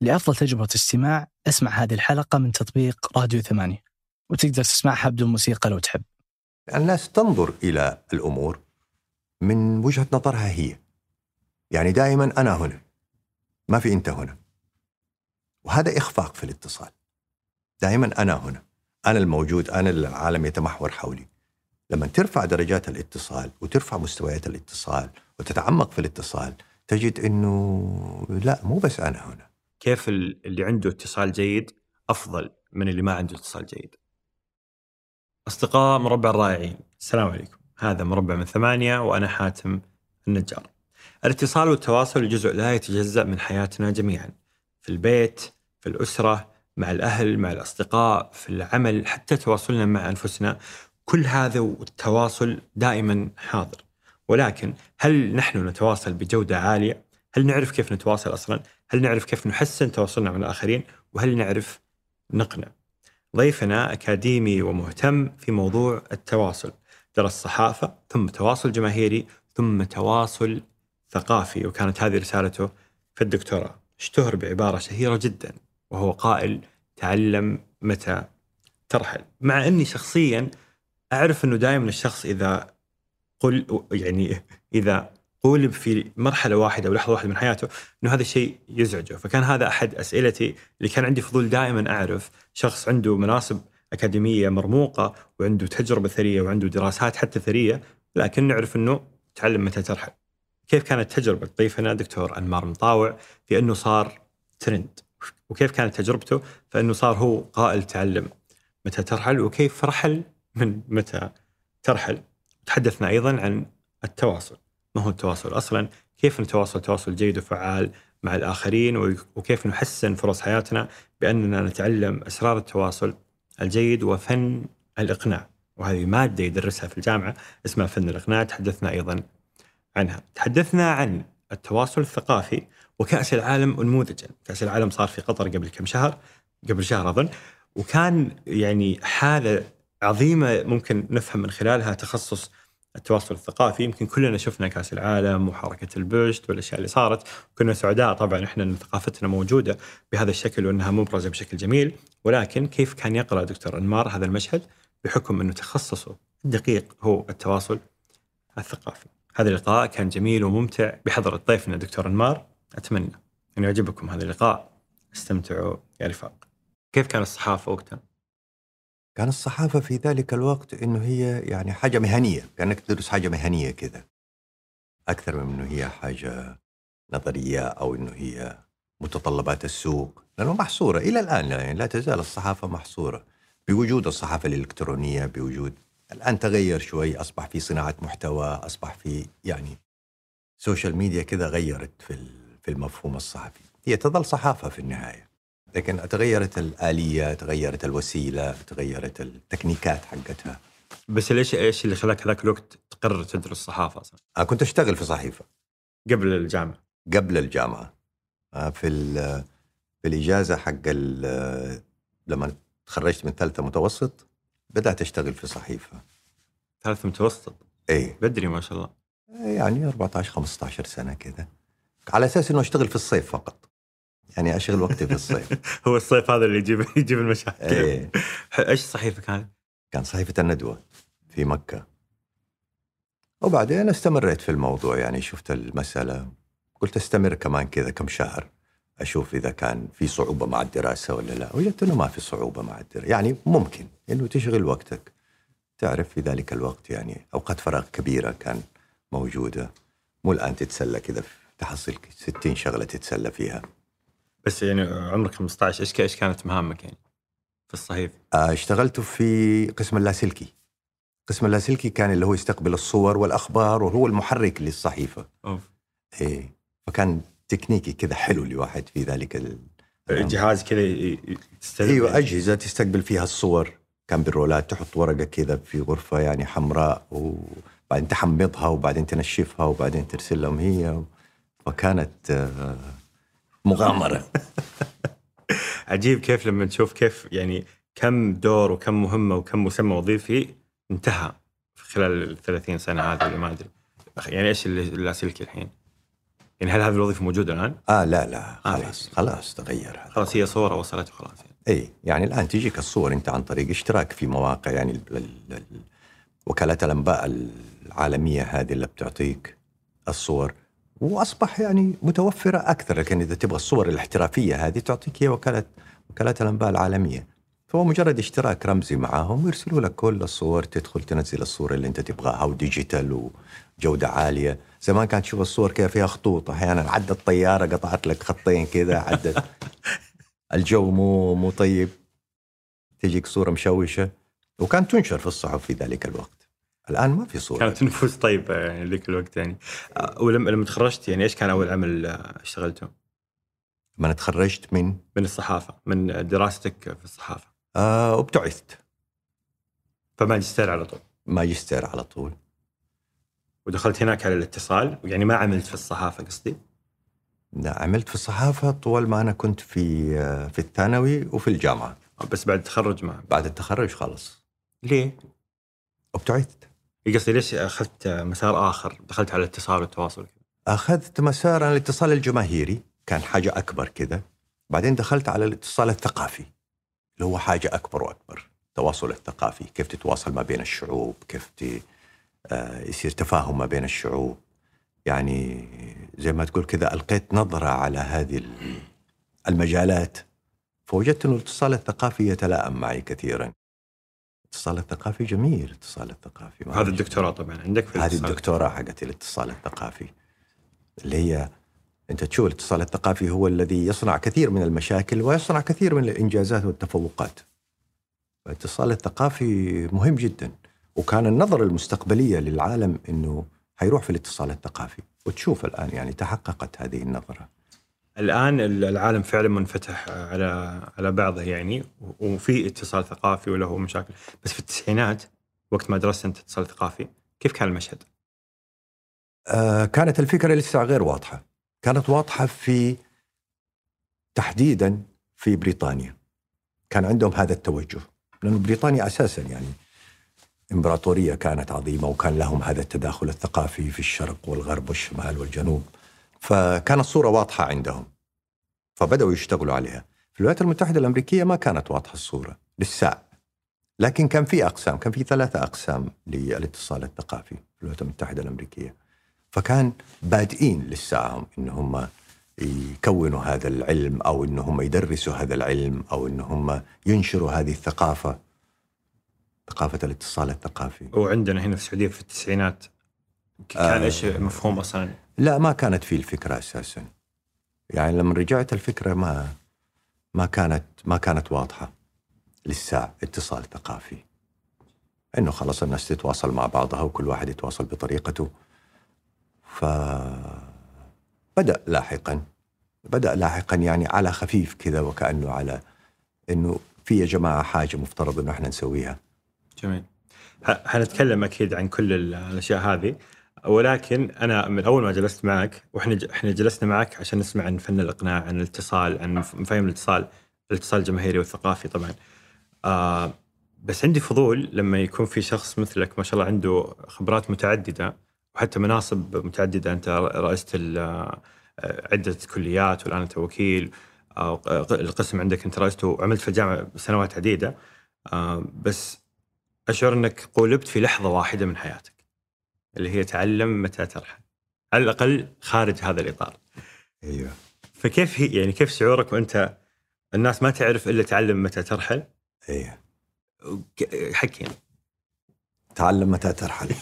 لأفضل تجربة استماع أسمع هذه الحلقة من تطبيق راديو ثمانية وتقدر تسمعها بدون موسيقى لو تحب. الناس تنظر إلى الأمور من وجهة نظرها هي. يعني دائما أنا هنا ما في أنت هنا. وهذا إخفاق في الاتصال. دائما أنا هنا أنا الموجود أنا العالم يتمحور حولي. لما ترفع درجات الاتصال وترفع مستويات الاتصال وتتعمق في الاتصال تجد إنه لا مو بس أنا هنا. كيف اللي عنده اتصال جيد أفضل من اللي ما عنده اتصال جيد. أصدقاء مربع الرائعين السلام عليكم. هذا مربع من ثمانية وأنا حاتم النجار. الاتصال والتواصل جزء لا يتجزأ من حياتنا جميعا في البيت في الأسرة مع الأهل مع الأصدقاء في العمل حتى تواصلنا مع أنفسنا. كل هذا والتواصل دائما حاضر. ولكن هل نحن نتواصل بجودة عالية؟ هل نعرف كيف نتواصل أصلا؟ هل نعرف كيف نحسن تواصلنا مع الآخرين؟ وهل نعرف نقنع؟ ضيفنا أكاديمي ومهتم في موضوع التواصل درس صحافة ثم تواصل جماهيري ثم تواصل ثقافي وكانت هذه رسالته في الدكتوراه اشتهر بعبارة شهيرة جدا وهو قائل تعلم متى ترحل مع أني شخصيا أعرف أنه دائما الشخص إذا قل يعني إذا قولب في مرحلة واحدة أو لحظة واحدة من حياته أنه هذا الشيء يزعجه. فكان هذا أحد أسئلتي اللي كان عندي فضول دائما أعرف شخص عنده مناصب أكاديمية مرموقة وعنده تجربة ثرية وعنده دراسات حتى ثرية لكن نعرف أنه تعلم متى ترحل. كيف كانت تجربة ضيفنا دكتور أنمار مطاوع في أنه صار ترند وكيف كانت تجربته فأنه صار هو قائل تعلم متى ترحل وكيف رحل من متى ترحل؟ تحدثنا أيضا عن التواصل. ما هو التواصل؟ أصلا كيف نتواصل تواصل جيد وفعال مع الآخرين وكيف نحسن فرص حياتنا بأننا نتعلم أسرار التواصل الجيد وفن الإقناع؟ وهذه مادة يدرسها في الجامعة اسمها فن الإقناع تحدثنا أيضا عنها. تحدثنا عن التواصل الثقافي وكأس العالم أنموذجا. كأس العالم صار في قطر قبل كم شهر قبل شهر أظن. وكان يعني حالة عظيمة ممكن نفهم من خلالها تخصص التواصل الثقافي يمكن كلنا شفنا كأس العالم وحركة البوشت والأشياء اللي صارت كنا سعداء طبعا إحنا إن ثقافتنا موجودة بهذا الشكل وإنها مبرزة بشكل جميل ولكن كيف كان يقرأ دكتور أنمار هذا المشهد بحكم إنه تخصصه الدقيق هو التواصل الثقافي. هذا اللقاء كان جميل وممتع بحضرة ضيفنا دكتور أنمار أتمنى أن يعجبكم هذا اللقاء استمتعوا يا رفاق. كيف كان الصحافة وقتها؟ كان الصحافة في ذلك الوقت إنه هي يعني حاجة مهنية كأنك تدرس حاجة مهنية كذا أكثر من إنه هي حاجة نظرية أو إنه هي متطلبات السوق. لأنه محصورة إلى الآن يعني لا تزال الصحافة محصورة. بوجود الصحافة الإلكترونية بوجود الآن تغير شوي أصبح في صناعة محتوى أصبح في يعني social media كذا غيرت في في المفهوم الصحفي. هي تظل صحافة في النهاية. لكن تغيرت الآلية تغيرت الوسيلة تغيرت التكنيكات حقتها. بس ليش إيش اللي خلاك هذاك الوقت تقرر تدرس صحافة أصلا؟ أنا كنت أشتغل في صحيفة. قبل الجامعة. قبل الجامعة. في في الإجازة حق لما تخرجت من ثالثة متوسط بدأت أشتغل في صحيفة. ثالثة متوسط؟ إيه. بدري ما شاء الله. يعني 14 15 سنة كذا. على أساس إنه أشتغل في الصيف فقط. يعني أشغل وقتي في الصيف. هو الصيف هذا اللي يجيب يجيب المشاكل. إيه. إيش الصحيفه كانت؟ كان صحيفة الندوة في مكة. وبعدين استمريت في الموضوع يعني شفت المسألة. قلت أستمر كمان كذا كم شهر أشوف إذا كان في صعوبة مع الدراسة ولا لا. وجدت إنه ما في صعوبة مع الدراسه يعني ممكن إنه تشغل وقتك. تعرف في ذلك الوقت يعني أوقات فراغ كبيرة كان موجودة. مو الآن تتسلى كذا تحصل 60 شغلة تتسلى فيها. بس يعني عمرك 15 إيش إيش كانت مهامك يعني في الصحيفه؟ آه، اشتغلت في قسم اللاسلكي. قسم اللاسلكي كان اللي هو يستقبل الصور والأخبار وهو المحرك للصحيفة. أوف. إيه فكان تكنيكي كذا حلو لواحد في ذلك ال... جهاز كذا أيوه أجهزة تستقبل فيها الصور. كان بالرولات تحط ورقة كذا في غرفة يعني حمراء وبعدين تحمضها وبعدين تنشفها وبعدين ترسل لهم هي. فكانت آه مغامرة عجيب كيف لما تشوف كيف يعني كم دور وكم مهمة وكم مسمى وظيفي انتهى في خلال ال 30 سنة هذه اللي ما أدري يعني إيش اللاسلكي الحين؟ يعني هل هذه الوظيفة موجودة الآن؟ آه لا لا آه، خلاص خلاص تغير هذا خلاص هي صورة وصلت وخلاص يعني. إي يعني الآن تجيك الصور أنت عن طريق اشتراك في مواقع يعني ال- ال- ال- وكالات الأنباء العالمية هذه اللي بتعطيك الصور وأصبح يعني متوفرة أكثر لكن إذا تبغى الصور الاحترافية هذه تعطيك هي وكاله وكالات الأنباء العالمية. فهو مجرد اشتراك رمزي معاهم ويرسلوا لك كل الصور تدخل تنزل الصورة اللي أنت تبغاها وديجيتال وجودة عالية. زمان كانت تشوف الصور كيف فيها خطوط أحيانا عدت طيارة قطعت لك خطين كذا عدت. الجو مو مو طيب. تجيك صورة مشوشة. وكانت تنشر في الصحف في ذلك الوقت. الآن ما في صورة. كانت النفوس طيبة يعني ذيك الوقت يعني. آه، ولما لما تخرجت يعني إيش كان أول عمل آه، اشتغلته؟ ما أنا تخرجت من؟ من الصحافة من دراستك في الصحافة. آه وابتعثت. فماجستير على طول. ماجستير على طول. ودخلت هناك على الاتصال يعني ما عملت في الصحافة قصدي؟ لا عملت في الصحافة طول ما أنا كنت في آه، في الثانوي وفي الجامعة. بس بعد التخرج ما؟ بعد التخرج خلص ليه؟ ابتعثت قصدي ليش أخذت مسار آخر؟ دخلت على الاتصال والتواصل أخذت مسار أنا الاتصال الجماهيري كان حاجة أكبر كذا. بعدين دخلت على الاتصال الثقافي اللي هو حاجة أكبر وأكبر. التواصل الثقافي كيف تتواصل ما بين الشعوب كيف ت... آه، يصير تفاهم ما بين الشعوب. يعني زي ما تقول كذا ألقيت نظرة على هذه ال- المجالات. فوجدت انه الاتصال الثقافي يتلائم معي كثيرا. الاتصال الثقافي جميل الاتصال الثقافي هذا الدكتوراه طبعا عندك في هذه. الدكتوراه حقت الاتصال الثقافي اللي هي انت تشوف الاتصال الثقافي هو الذي يصنع كثير من المشاكل ويصنع كثير من الإنجازات والتفوقات. الاتصال الثقافي مهم جدا وكان النظرة المستقبلية للعالم إنه حيروح في الاتصال الثقافي وتشوف الآن يعني تحققت هذه النظرة. الآن العالم فعلا منفتح على على بعضه يعني وفي اتصال ثقافي وله مشاكل بس في التسعينات وقت ما درست انت اتصال ثقافي كيف كان المشهد؟ آه كانت الفكرة لسه غير واضحة. كانت واضحة في تحديدا في بريطانيا. كان عندهم هذا التوجه لأن بريطانيا أساسا يعني إمبراطورية كانت عظيمة وكان لهم هذا التداخل الثقافي في الشرق والغرب والشمال والجنوب فكانت الصورة واضحة عندهم فبدأوا يشتغلوا عليها في الولايات المتحدة الأمريكية ما كانت واضحة الصورة للساعة لكن كان في أقسام كان في ثلاثة أقسام للاتصال الثقافي في الولايات المتحدة الأمريكية فكان بادئين لساهم إن هم يكونوا هذا العلم أو إن هم يدرسوا هذا العلم أو إن هم ينشروا هذه الثقافة ثقافة الاتصال الثقافي وعندنا هنا في السعودية في التسعينات كان آه. إيش مفهوم أصلا؟ لا ما كانت في الفكرة أساسا. يعني لما رجعت الفكرة ما ما كانت ما كانت واضحة للساعة اتصال ثقافي. إنه خلاص الناس تتواصل مع بعضها وكل واحد يتواصل بطريقته. ف بدأ لاحقا بدأ لاحقا يعني على خفيف كذا وكأنه على إنه في يا جماعة حاجة مفترض إنه إحنا نسويها. جميل. حنتكلم أكيد عن كل ال- الأشياء هذه. ولكن أنا من أول ما جلست معك وإحنا إحنا جلسنا معك عشان نسمع عن فن الإقناع عن الاتصال عن مف- مفاهيم الاتصال الاتصال الجماهيري والثقافي طبعا. آه بس عندي فضول لما يكون في شخص مثلك ما شاء الله عنده خبرات متعددة وحتى مناصب متعددة أنت رئيست آه، عدة كليات والآن أنت وكيل القسم عندك أنت رئيسته وعملت في الجامعة سنوات عديدة. آه، بس أشعر إنك قولبت في لحظة واحدة من حياتك. اللي هي تعلم متى ترحل. على الأقل خارج هذا الإطار. أيوه. فكيف هي يعني كيف شعورك وأنت الناس ما تعرف إلا تعلم متى ترحل؟ أيوه. ك- حكي. تعلم متى ترحل.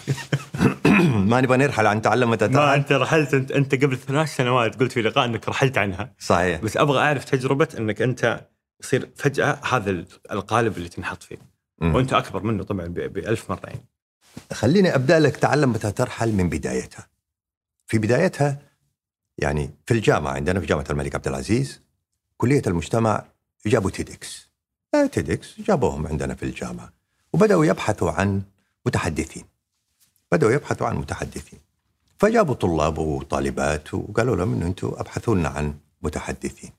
ما نبغى نرحل عن تعلم متى ما ترحل. أنت رحلت انت, أنت قبل ثلاث سنوات قلت في لقاء إنك رحلت عنها. صحيح. بس أبغى أعرف تجربة إنك أنت يصير فجأة هذا القالب اللي تنحط فيه. وأنت أكبر منه طبعا ب- بألف مرة يعني. خليني أبدأ لك تعلم متى ترحل من بدايتها. في بدايتها يعني في الجامعة عندنا في جامعة الملك عبد العزيز كلية المجتمع جابوا TEDx. آه TEDx جابوهم عندنا في الجامعة وبدأوا يبحثوا عن متحدثين. بدأوا يبحثوا عن متحدثين. فجابوا طلاب وطالبات وقالوا لهم إنه أنتم أبحثوا لنا عن متحدثين.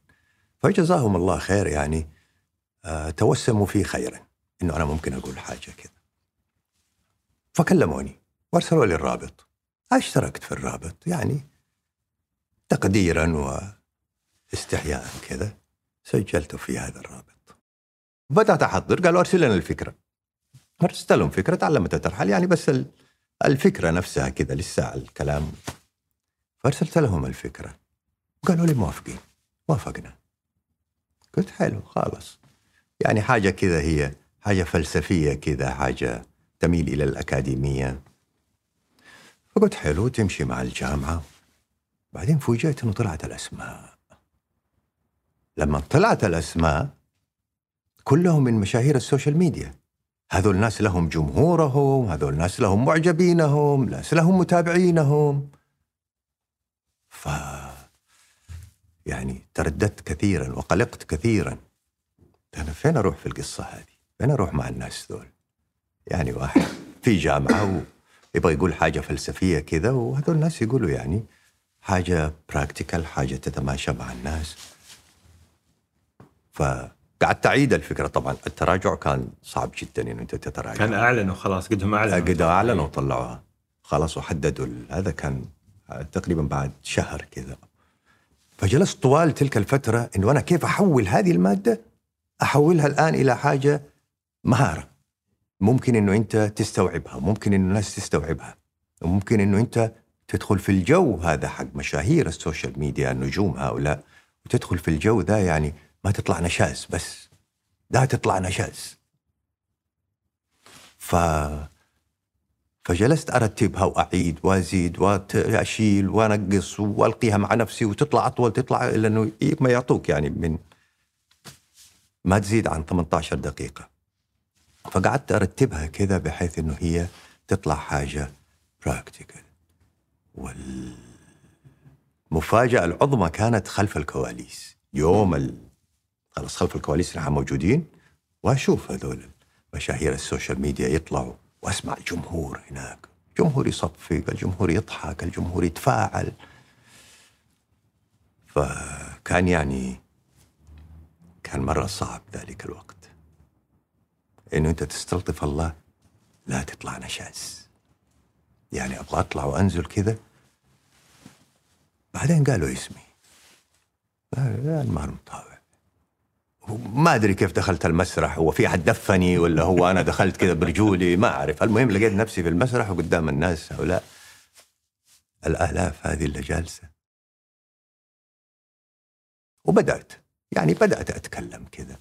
فجزاهم الله خير يعني آه توسموا في خيرا إنه أنا ممكن أقول حاجة كذا. فكلموني. وارسلوا لي الرابط. أشتركت في الرابط يعني تقديرا واستحياء كذا سجلته في هذا الرابط. بدأت أحضر قالوا أرسل لنا الفكرة. أرسلت لهم فكرة تعلمت ترحل يعني بس الفكرة نفسها كذا لسه الكلام. فأرسلت لهم الفكرة. قالوا لي موافقين. وافقنا. قلت حلو خلاص. يعني حاجة كذا هي حاجة فلسفية كذا حاجة تميل إلى الأكاديمية. فقلت حلو تمشي مع الجامعة. بعدين فوجئت أنه طلعت الأسماء. لما طلعت الأسماء كلهم من مشاهير ال social media. هذول الناس لهم جمهورهم هذول الناس لهم معجبينهم ناس لهم متابعينهم. ف يعني ترددت كثيرا وقلقت كثيرا. أنا فين أروح في القصة هذه؟ فين أروح مع الناس ذول؟ يعني واحد في جامعة ويبغى يقول حاجة فلسفية كذا وهذول الناس يقولوا يعني حاجة براكتيكال حاجة تتماشى مع الناس. فقعدت أعيد الفكرة. طبعا التراجع كان صعب جدا انه أنت تتراجع. كان أعلنوا خلاص قدهم أعلنوا. قد أعلنوا وطلعوها. خلاص وحددوا هذا كان تقريبا بعد شهر كذا. فجلست طوال تلك الفترة إنه أنا كيف أحول هذه المادة؟ أحولها الآن إلى حاجة مهارة. ممكن إنه أنت تستوعبها ممكن إنه الناس تستوعبها وممكن إنه أنت تدخل في الجو هذا حق مشاهير ال social media النجوم هؤلاء. وتدخل في الجو ذا يعني ما تطلع نشاز بس لا تطلع نشاز. ف فجلست ارتبها واعيد وأزيد وأشيل وأنقص وألقيها مع نفسي وتطلع أطول تطلع الا إنه ما يعطوك يعني من ما تزيد عن 18 دقيقة. فقعدت أرتبها كذا بحيث إنه هي تطلع حاجة براكتيكال والمفاجأة العظمى كانت خلف الكواليس. يوم ال... خلاص خلف الكواليس نحن موجودين وأشوف هذول مشاهير ال social media يطلعوا وأسمع الجمهور هناك. الجمهور يصفق الجمهور يضحك الجمهور يتفاعل. فكان يعني كان مرة صعب ذلك الوقت. إنه أنت تستلطف الله لا تطلع نشاز. يعني أبغى أطلع وأنزل كذا. بعدين قالوا اسمي. المهر مطاوع ما أدري كيف دخلت المسرح هو في أحد دفني ولا هو أنا دخلت كذا برجولي؟ ما أعرف. المهم لقيت نفسي في المسرح وقدام الناس هؤلاء. الآلاف هذه اللي جالسة. وبدأت. يعني بدأت أتكلم كذا.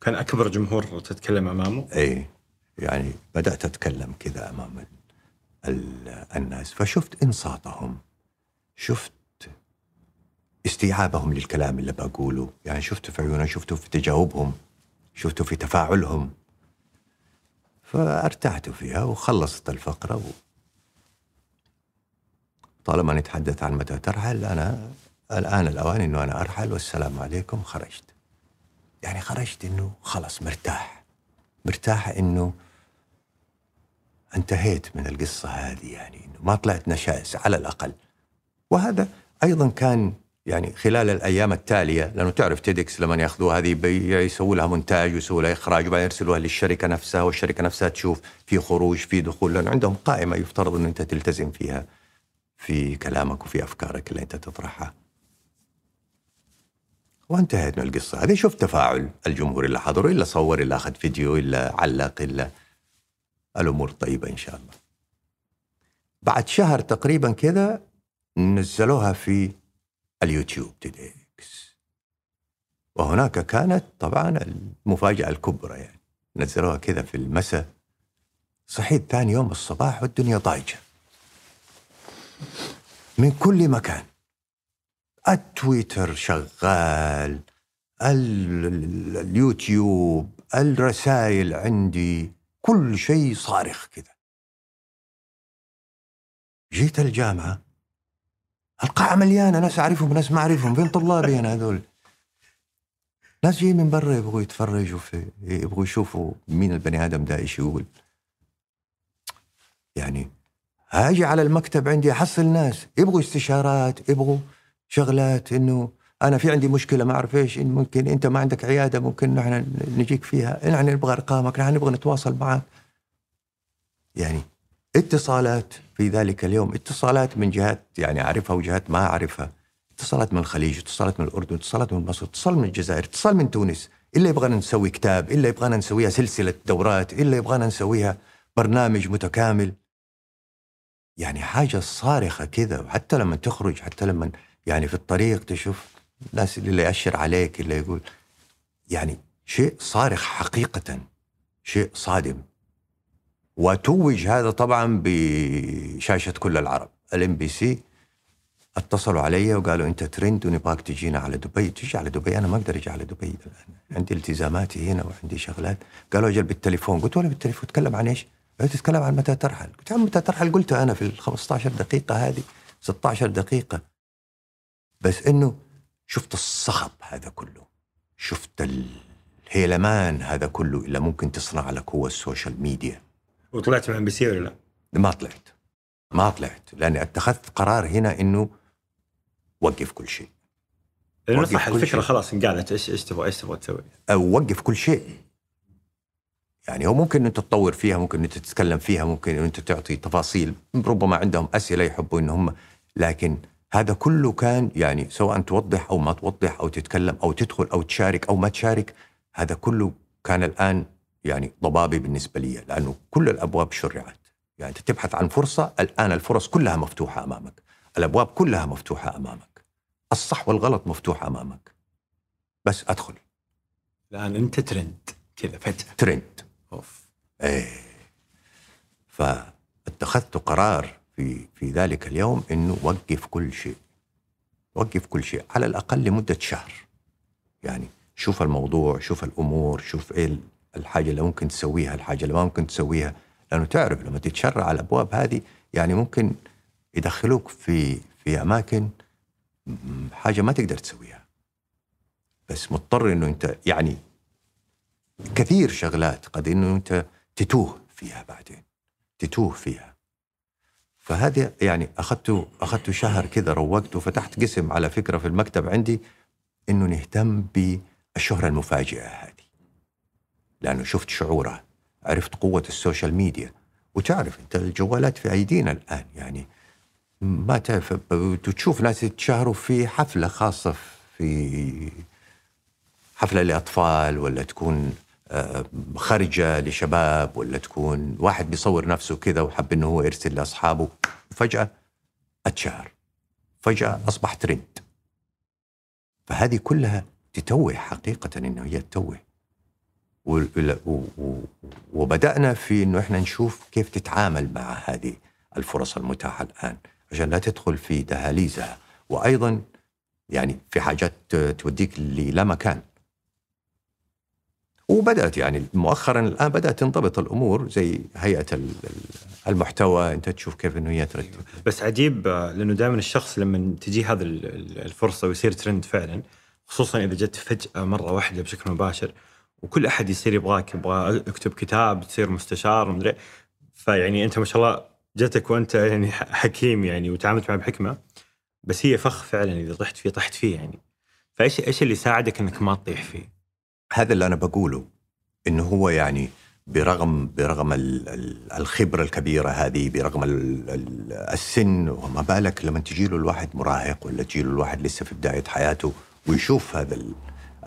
كان أكبر جمهور تتكلم أمامه؟ اي يعني بدأت أتكلم كذا أمام الناس فشفت إنصاتهم شفت استيعابهم للكلام اللي بقوله يعني شفته في عيونهم شفته في تجاوبهم شفته في تفاعلهم فارتحت فيها وخلصت الفقرة و... طالما نتحدث عن متى ترحل أنا الآن الأوان أنه أنا أرحل والسلام عليكم خرجت. يعني خرجت أنه خلص مرتاح مرتاح أنه انتهيت من القصة هذه يعني أنه ما طلعت نشائز على الأقل وهذا أيضا كان يعني خلال الأيام التالية لأنه تعرف تيدكس لما يأخذوها هذه يسووا لها مونتاج ويسووا لها إخراج وبعدين يرسلوها للشركة نفسها والشركة نفسها تشوف في خروج في دخول لأنه عندهم قائمة يفترض إنه أنت تلتزم فيها في كلامك وفي أفكارك اللي أنت تطرحها. وانتهت من القصة. هذه شفت تفاعل الجمهور اللي حضروا إلا صور إلا أخذ فيديو إلا علق إلا الأمور طيبة إن شاء الله. بعد شهر تقريبا كذا نزلوها في اليوتيوب تيدكس وهناك كانت طبعا المفاجأة الكبرى يعني. نزلوها كذا في المساء. صحيت ثاني يوم الصباح والدنيا ضايجة من كل مكان. التويتر شغال اليوتيوب الرسائل عندي كل شيء صارخ كذا. جيت الجامعة القاعة مليانة ناس أعرفهم ناس ما أعرفهم فين طلابي أنا هذول؟ ناس جايين من برا يبغوا يتفرجوا في يبغوا يشوفوا مين البني آدم ده إيش يقول. يعني هاجي على المكتب عندي أحصل ناس يبغوا استشارات يبغوا شغلات إنه أنا في عندي مشكلة ما أعرف إيش إن ممكن أنت ما عندك عيادة ممكن نحن نجيك فيها. نحن نبغى أرقامك نحن نبغى نتواصل معك يعني اتصالات في ذلك اليوم اتصالات من جهات يعني أعرفها وجهات ما أعرفها. اتصالات من الخليج اتصالات من الأردن اتصالات من مصر اتصال من الجزائر اتصال من تونس. إلا يبغانا نسوي كتاب إلا يبغانا نسويها سلسلة دورات إلا يبغانا نسويها برنامج متكامل. يعني حاجة صارخة كذا وحتى لما تخرج حتى لما يعني في الطريق تشوف الناس اللي يأشر عليك اللي يقول يعني شيء صارخ حقيقة شيء صادم. وتوج هذا طبعا بشاشة كل العرب. ال MBC اتصلوا علي وقالوا أنت ترند ونبغاك تجينا على دبي. تجي على دبي أنا ما أقدر أجي على دبي الآن. عندي التزاماتي هنا وعندي شغلات. قالوا أجل بالتليفون. قلت ولا بالتليفون. تتكلم عن إيش؟ قالوا تتكلم عن متى ترحل. قلت عن متى ترحل؟ قلت أنا في ال 15 دقيقة هذه 16 دقيقة. بس إنه شفت الصخب هذا كله شفت الهيلمان هذا كله اللي ممكن تصنع على قوة ال social media وطلعت من MBC ولا لا؟ ما طلعت ما طلعت لأني اتخذت قرار هنا إنه وقف كل شيء لأنه وقف صح كل الفكرة. خلاص انقالت إيش إيش تبغى إيش تبغى تسوي؟ وقف كل شيء يعني هو ممكن أنت تطور فيها ممكن أنت تتكلم فيها ممكن أنت تعطي تفاصيل ربما عندهم أسئلة يحبوا ان هم لكن هذا كله كان يعني سواء توضح أو ما توضح أو تتكلم أو تدخل أو تشارك أو ما تشارك هذا كله كان الآن يعني ضبابي بالنسبة لي لأنه كل الأبواب شرعت. يعني أنت تبحث عن فرصة الآن الفرص كلها مفتوحة أمامك. الأبواب كلها مفتوحة أمامك. الصح والغلط مفتوح أمامك. بس أدخل. الآن أنت ترند كذا فجأة. ترند. أوف. إيه. فاتخذت قرار في في ذلك اليوم إنه وقف كل شيء. وقف كل شيء على الأقل لمدة شهر. يعني شوف الموضوع شوف الأمور شوف إيه الحاجة اللي ممكن تسويها الحاجة اللي ما ممكن تسويها. لأنه تعرف لما تتشرع على الأبواب هذه يعني ممكن يدخلوك في في أماكن حاجة ما تقدر تسويها. بس مضطر إنه أنت يعني كثير شغلات قد إنه أنت تتوه فيها بعدين. تتوه فيها. فهذه يعني اخذته اخذته شهر كذا روقت وفتحت قسم على فكرة في المكتب عندي إنه نهتم بالشهرة المفاجئة هذه. لأنه شفت شعورها عرفت قوة ال social media. وتعرف أنت الجوالات في أيدينا الآن يعني ما تعرف تشوف ناس يتشهروا في حفلة خاصة في حفلة لأطفال ولا تكون خارجه لشباب ولا تكون واحد بيصور نفسه كذا وحب إنه هو يرسل لأصحابه وفجأة أتشهر. فجأة أصبح ترند فهذه كلها تتوه حقيقة إنه هي تتوه. و- و- و- وبدأنا في إنه إحنا نشوف كيف تتعامل مع هذه الفرص المتاحة الآن عشان لا تدخل في دهاليزها. وأيضا يعني في حاجات توديك للا مكان وبدأت يعني مؤخرا الآن بدأت تنضبط الأمور زي هيئة ال- ال- المحتوى. أنت تشوف كيف إنه هي ترتب بس عجيب آه، لأنه دائما الشخص لما تجي ال- الفرصة ويصير ترند فعلا خصوصا إذا جت فجأة مرة واحدة بشكل مباشر وكل أحد يصير يبغاك يبغى اكتب كتاب تصير مستشار ومدري فيعني أنت ما شاء الله جتك وأنت يعني حكيم يعني وتعاملت معه بحكمة. بس هي فخ فعلا إذا طحت فيه طحت فيه يعني. فايش إيش اللي ساعدك إنك ما تطيح فيه؟ هذا اللي أنا بقوله إنه هو يعني برغم برغم ال- ال- الخبرة الكبيرة هذه برغم ال- ال- السن وما بالك لما تجي له الواحد مراهق ولا تجي له الواحد لسه في بداية حياته ويشوف هذا ال-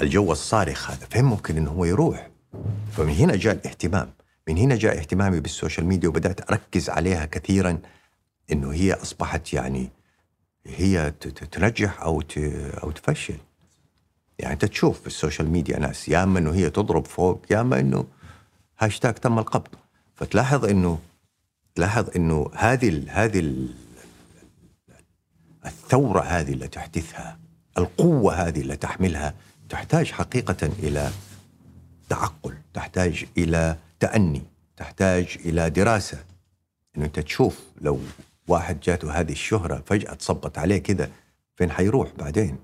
الجو الصارخ هذا فين ممكن إنه هو يروح. فمن هنا جاء الاهتمام. من هنا جاء اهتمامي بال social media وبدأت أركز عليها كثيرا إنه هي أصبحت يعني هي تنجح أو أو تفشل. يعني انت تشوف في ال social media ناس يا أما إنه هي تضرب فوق يا أما إنه هاشتاج تم القبض. فتلاحظ إنه تلاحظ إنه هذه ال هذه ال الثورة هذه اللي تحدثها القوة هذه اللي تحملها تحتاج حقيقة إلى تعقل تحتاج إلى تأني تحتاج إلى دراسة. إنه أنت تشوف لو واحد جاته هذه الشهرة فجأة تصبت عليه كذا فين حيروح بعدين؟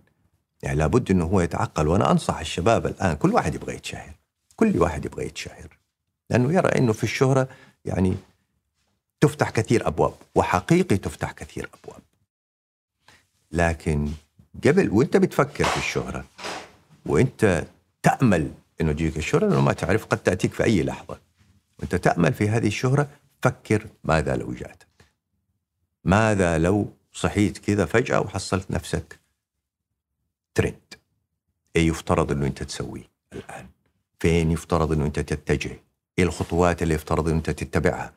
يعني لابد إنه هو يتعقل وأنا أنصح الشباب الآن كل واحد يبغى يتشهر كل واحد يبغى يتشهر لأنه يرى إنه في الشهرة يعني تفتح كثير أبواب وحقيقي تفتح كثير أبواب. لكن قبل وأنت بتفكر في الشهرة وأنت تأمل إنه تجيك الشهرة لأنه ما تعرف قد تأتيك في أي لحظة. وأنت تأمل في هذه الشهرة فكر ماذا لو جاتك. ماذا لو صحيت كذا فجأة وحصلت نفسك ترند إيه يفترض إنه أنت تسويه الآن؟ فين يفترض إنه أنت تتجه؟ إيه الخطوات اللي يفترض إنه أنت تتبعها؟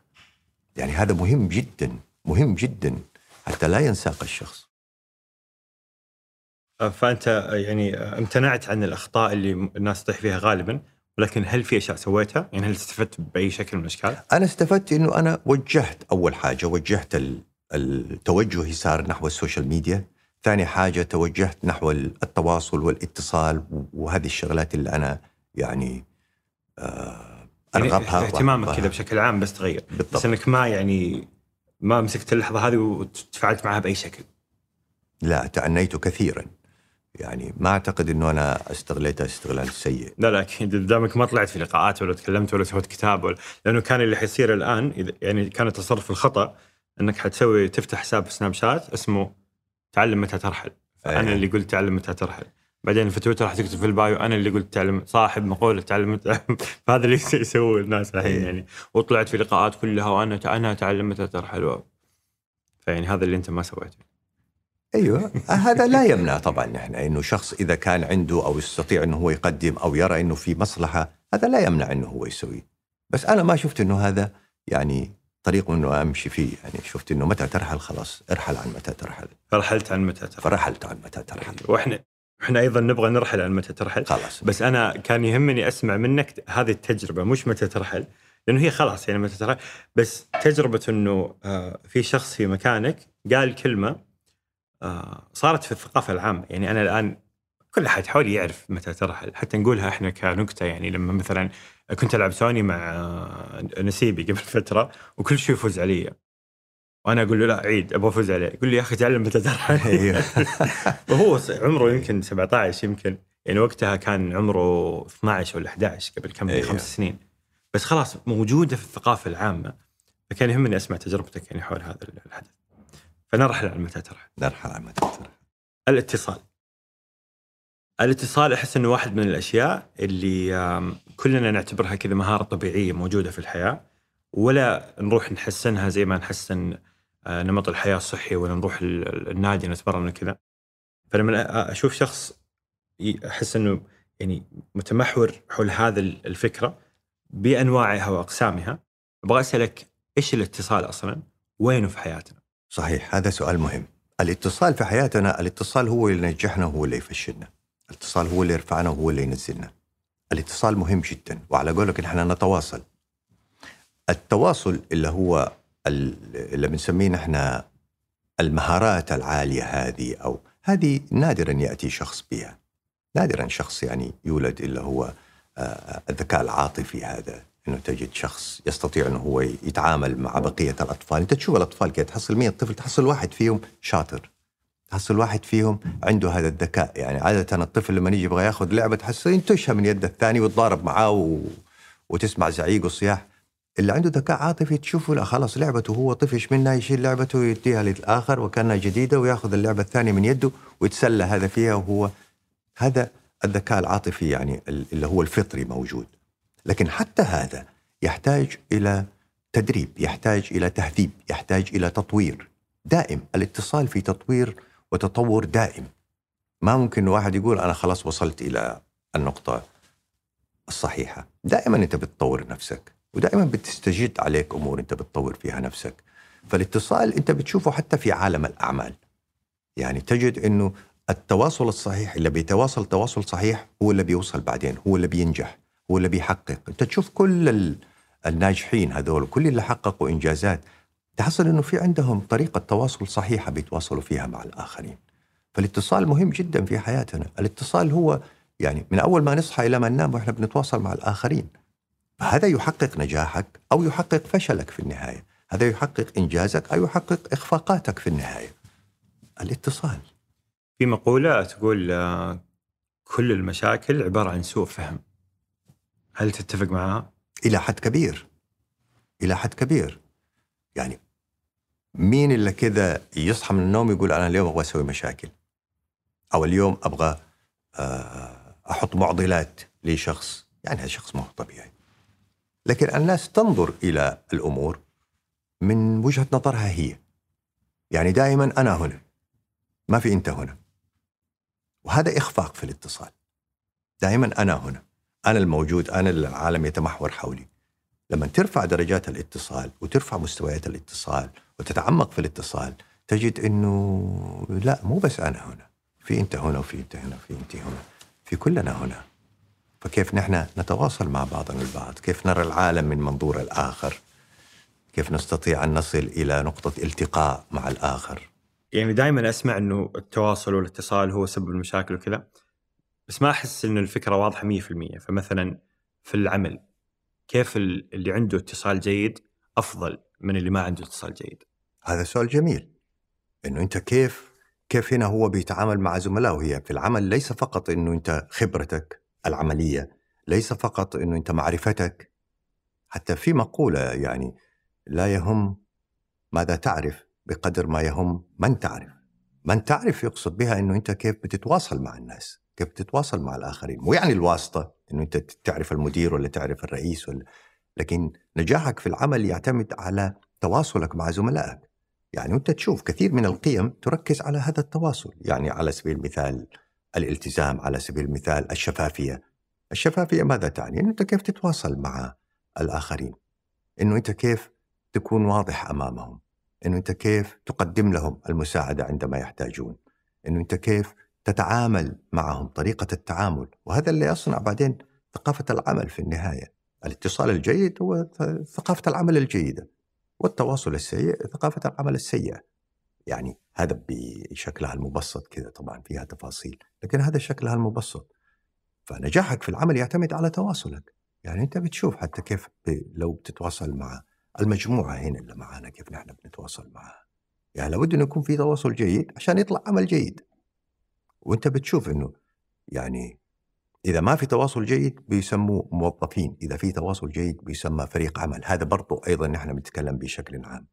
يعني هذا مهم جدا مهم جدا حتى لا ينساق الشخص. فأنت يعني امتنعت عن الأخطاء اللي الناس تطيح فيها غالبا ولكن هل في أشياء سويتها؟ يعني هل استفدت بأي شكل من الأشكال؟ أنا استفدت إنه أنا وجهت أول حاجة وجهت التوجه صار نحو ال social media، ثاني حاجة توجهت نحو التواصل والاتصال وهذه الشغلات اللي أنا يعني آه أرغبها يعني اهتمامك كذا بشكل عام بس تغير. بالضبط. بس إنك ما يعني ما مسكت اللحظة هذه وتفاعلت معها بأي شكل. لا تعنيت كثيرا. يعني ما أعتقد إنه أنا استغليتها استغلال سيء. لا لا أكيد. دامك ما طلعت في لقاءات ولا تكلمت ولا سويت كتاب ولا لأنه كان اللي حيصير الآن يعني كان التصرف الخطأ إنك حتسوي تفتح حساب سناب شات اسمه تعلم متى ترحل. أنا أيه. اللي قلت تعلم متى ترحل. بعدين في تويتر راح تكتب في البايو أنا اللي قلت تعلم صاحب مقولة تعلم فهذا اللي يسوي الناس الحين أيه. يعني. وطلعت في لقاءات كلها وأنا أنا تعلم متى ترحل. فيعني هذا اللي أنت ما سويته. أيوه. هذا لا يمنع طبعا إحنا إنه شخص إذا كان عنده أو يستطيع إنه هو يقدم أو يرى إنه في مصلحة هذا لا يمنع إنه هو يسوي بس أنا ما شفت إنه هذا يعني طريق إنه أمشي فيه. يعني شفت إنه متى ترحل؟ خلاص ارحل عن متى ترحل. فرحلت عن متى ترحل؟ فرحلت عن متى ترحل. وإحنا إحنا أيضا نبغى نرحل عن متى ترحل. خلاص. بس أنا كان يهمني أسمع منك هذه التجربة مش متى ترحل لأنه هي خلاص يعني متى ترحل. بس تجربة إنه آه، في شخص في مكانك قال كلمة آه، صارت في الثقافة العامة. يعني أنا الآن كل أحد حولي يعرف متى ترحل. حتى نقولها إحنا كنكتة يعني لما مثلا كنت ألعب سوني مع نسيبي قبل فترة وكل شيء يفوز علي. وأنا أقول له لا عيد أبغى أفوز عليه. يقول لي يا أخي تعلم متى ترحل أيوه. وهو عمره يمكن 17 يمكن. يعني وقتها كان عمره 12 ولا 11 قبل كم أيوه. خمس سنين. بس خلاص موجودة في الثقافة العامة. فكان يهمني أسمع تجربتك يعني حول هذا الحدث. فنرحل على متى ترحل نرحل على متى ترحل الاتصال. الاتصال أحس إنه واحد من الأشياء اللي كلنا نعتبرها كذا مهارة طبيعية موجودة في الحياة ولا نروح نحسنها زي ما نحسن آه، نمط الحياة الصحي ولا نروح النادي نتمرن كذا فلما أشوف شخص أحس إنه يعني متمحور حول هذا الفكرة بأنواعها وأقسامها أبغى أسألك إيش الاتصال أصلا؟ وينه في حياتنا؟ صحيح هذا سؤال مهم الاتصال في حياتنا الاتصال هو اللي ينجحنا وهو اللي يفشلنا الاتصال هو اللي يرفعنا وهو اللي ينزلنا الاتصال مهم جدا وعلى قولك نحن نتواصل. التواصل اللي هو اللي بنسميه نحن المهارات العالية هذه أو هذه نادرا يأتي شخص بها. نادرا شخص يعني يولد إلا هو آه، الذكاء العاطفي هذا إنه تجد شخص يستطيع إنه هو يتعامل مع بقية الأطفال، انت تشوف الأطفال كيف تحصل 100 طفل تحصل واحد فيهم شاطر. تحصل واحد فيهم عنده هذا الذكاء، يعني عادة الطفل لما يجي يبغى ياخذ لعبة تحصل ينتشها من يد الثاني ويتضارب معاه و... وتسمع زعيق وصياح. اللي عنده ذكاء عاطفي تشوفه لا خلاص لعبته هو طفش منها يشيل لعبته ويديها للآخر وكأنها جديدة وياخذ اللعبة الثانية من يده ويتسلى هذا فيها وهو هذا الذكاء العاطفي يعني اللي هو الفطري موجود. لكن حتى هذا يحتاج إلى تدريب، يحتاج إلى تهذيب، يحتاج إلى تطوير دائم، الاتصال في تطوير وتطور دائم. ما ممكن واحد يقول أنا خلاص وصلت إلى النقطة الصحيحة، دائما أنت بتطور نفسك ودائما بتستجد عليك أمور أنت بتطور فيها نفسك. فالاتصال أنت بتشوفه حتى في عالم الأعمال. يعني تجد إنه التواصل الصحيح اللي بيتواصل تواصل صحيح هو اللي بيوصل بعدين هو اللي بينجح هو اللي بيحقق أنت تشوف كل الناجحين هذول كل اللي حققوا إنجازات تحصل إنه في عندهم طريقة تواصل صحيحة بيتواصلوا فيها مع الآخرين. فالاتصال مهم جدا في حياتنا. الاتصال هو يعني من أول ما نصحى إلى ما ننام وإحنا بنتواصل مع الآخرين. فهذا يحقق نجاحك أو يحقق فشلك في النهاية. هذا يحقق إنجازك أو يحقق إخفاقاتك في النهاية. الاتصال. في مقولة تقول آه، كل المشاكل عبارة عن سوء فهم. هل تتفق معها؟ إلى حد كبير. إلى حد كبير. يعني مين اللي كذا يصحى من النوم يقول أنا اليوم أبغى أسوي مشاكل؟ أو اليوم أبغى آه، أحط معضلات لشخص يعني هذا شخص ما هو طبيعي. لكن الناس تنظر إلى الأمور من وجهة نظرها هي. يعني دائما أنا هنا ما في أنت هنا. وهذا إخفاق في الاتصال. دائما أنا هنا أنا الموجود أنا العالم يتمحور حولي. لما ترفع درجات الاتصال وترفع مستويات الاتصال وتتعمق في الاتصال تجد إنه لا مو بس أنا هنا. في أنت هنا وفي أنت هنا وفي أنت هنا. في كلنا هنا. فكيف نحن نتواصل مع بعضنا البعض؟ كيف نرى العالم من منظور الآخر؟ كيف نستطيع أن نصل إلى نقطة التقاء مع الآخر؟ يعني دائما أسمع أنه التواصل والاتصال هو سبب المشاكل وكذا بس ما أحس أن الفكرة واضحة 100% فمثلا في العمل كيف اللي عنده اتصال جيد أفضل من اللي ما عنده اتصال جيد. هذا سؤال جميل. إنه أنت كيف كيف هنا هو بيتعامل مع زملائه هي في العمل ليس فقط إنه أنت خبرتك العملية ليس فقط إنه أنت معرفتك. حتى في مقولة يعني لا يهم ماذا تعرف بقدر ما يهم من تعرف. من تعرف يقصد بها إنه أنت كيف بتتواصل مع الناس. كيف بتتواصل مع الآخرين. مو يعني الواسطة إنه أنت تعرف المدير ولا تعرف الرئيس ولا لكن نجاحك في العمل يعتمد على تواصلك مع زملائك. يعني أنت تشوف كثير من القيم تركز على هذا التواصل. يعني على سبيل المثال الالتزام على سبيل المثال الشفافية. الشفافية ماذا تعني؟ إنه أنت كيف تتواصل مع الآخرين. إنه أنت كيف تكون واضح أمامهم. إنه أنت كيف تقدم لهم المساعدة عندما يحتاجون. إنه أنت كيف تتعامل معهم طريقة التعامل. وهذا اللي يصنع بعدين ثقافة العمل في النهاية. الاتصال الجيد هو ثقافة العمل الجيدة. والتواصل السيء ثقافة العمل السيئة. يعني هذا بشكلها المبسط كذا طبعا فيها تفاصيل. لكن هذا شكلها المبسط. فنجاحك في العمل يعتمد على تواصلك. يعني أنت بتشوف حتى كيف لو بتتواصل مع المجموعة هنا اللي معانا كيف نحن بنتواصل معها. يعني لابد انه يكون في تواصل جيد عشان يطلع عمل جيد. وأنت بتشوف إنه يعني إذا ما في تواصل جيد بيسموه موظفين إذا في تواصل جيد بيسمى فريق عمل. هذا برضو أيضا نحن بنتكلم بشكل عام.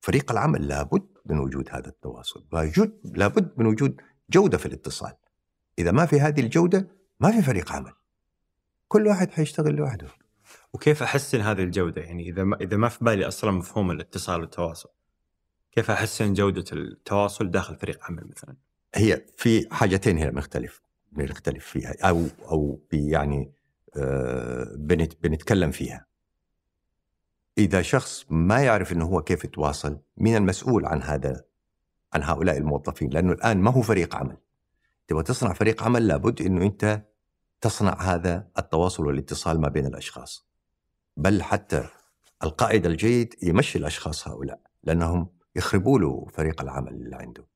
فريق العمل لابد من وجود هذا التواصل. وجود لابد من وجود جودة في الاتصال. إذا ما في هذه الجودة ما في فريق عمل. كل واحد حيشتغل لوحده. وكيف أحسن هذه الجودة؟ يعني إذا ما إذا ما في بالي أصلا مفهوم الاتصال والتواصل كيف أحسن جودة التواصل داخل فريق عمل مثلا؟ هي في حاجتين هنا بنختلف بنختلف فيها أو أو يعني آه بنتكلم فيها. إذا شخص ما يعرف إنه هو كيف يتواصل مين المسؤول عن هذا عن هؤلاء الموظفين لأنه الآن ما هو فريق عمل. تبغى تصنع فريق عمل لابد إنه أنت تصنع هذا التواصل والاتصال ما بين الأشخاص. بل حتى القائد الجيد يمشي الأشخاص هؤلاء لأنهم يخربوا له فريق العمل اللي عنده.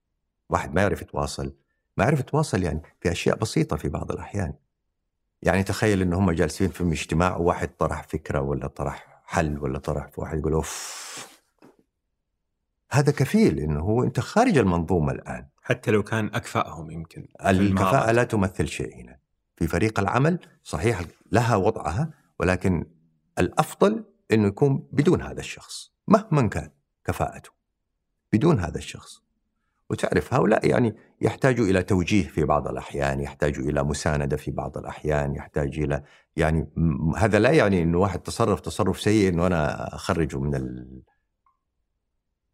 واحد ما يعرف يتواصل ما يعرف يتواصل يعني في أشياء بسيطة في بعض الأحيان. يعني تخيل إن هم جالسين في اجتماع وواحد طرح فكرة ولا طرح حل ولا طرح واحد يقول أوف. هذا كفيل إنه هو أنت خارج المنظومة الآن. حتى لو كان اكفاهم يمكن الكفاءة لا تمثل شيء هنا. في فريق العمل صحيح لها وضعها ولكن الأفضل إنه يكون بدون هذا الشخص مهما كان كفاءته. بدون هذا الشخص. وتعرف هؤلاء يعني يحتاجوا إلى توجيه في بعض الأحيان، يحتاجوا إلى مساندة في بعض الأحيان، يحتاج إلى يعني هذا لا يعني إنه واحد تصرف تصرف سيء إنه أنا اخرجه من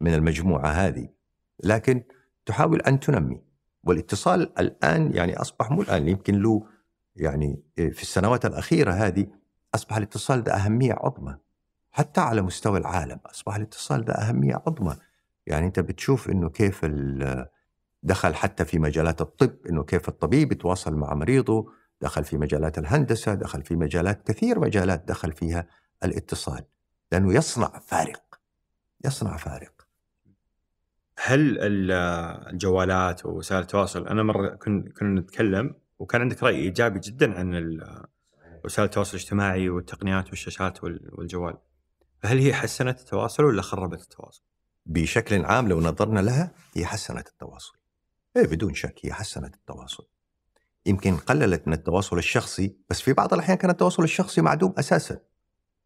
من المجموعة هذه، لكن تحاول أن تنمي. والاتصال الآن يعني أصبح مو الآن يمكن له يعني في السنوات الأخيرة هذه أصبح الاتصال ذا أهمية عظمى. حتى على مستوى العالم أصبح الاتصال ذا أهمية عظمى. يعني أنت بتشوف إنه كيف دخل حتى في مجالات الطب إنه كيف الطبيب يتواصل مع مريضه دخل في مجالات الهندسة دخل في مجالات كثير مجالات دخل فيها الاتصال لأنه يصنع فارق يصنع فارق. هل الجوالات ووسائل التواصل أنا مرة كنا نتكلم وكان عندك رأي إيجابي جدا عن وسائل التواصل الاجتماعي والتقنيات والشاشات والجوال. فهل هي حسنت التواصل ولا خربت التواصل؟ بشكل عام لو نظرنا لها هي حسنت التواصل. إيه بدون شك هي حسنت التواصل. يمكن قللت من التواصل الشخصي بس في بعض الأحيان كان التواصل الشخصي معدوم أساسا.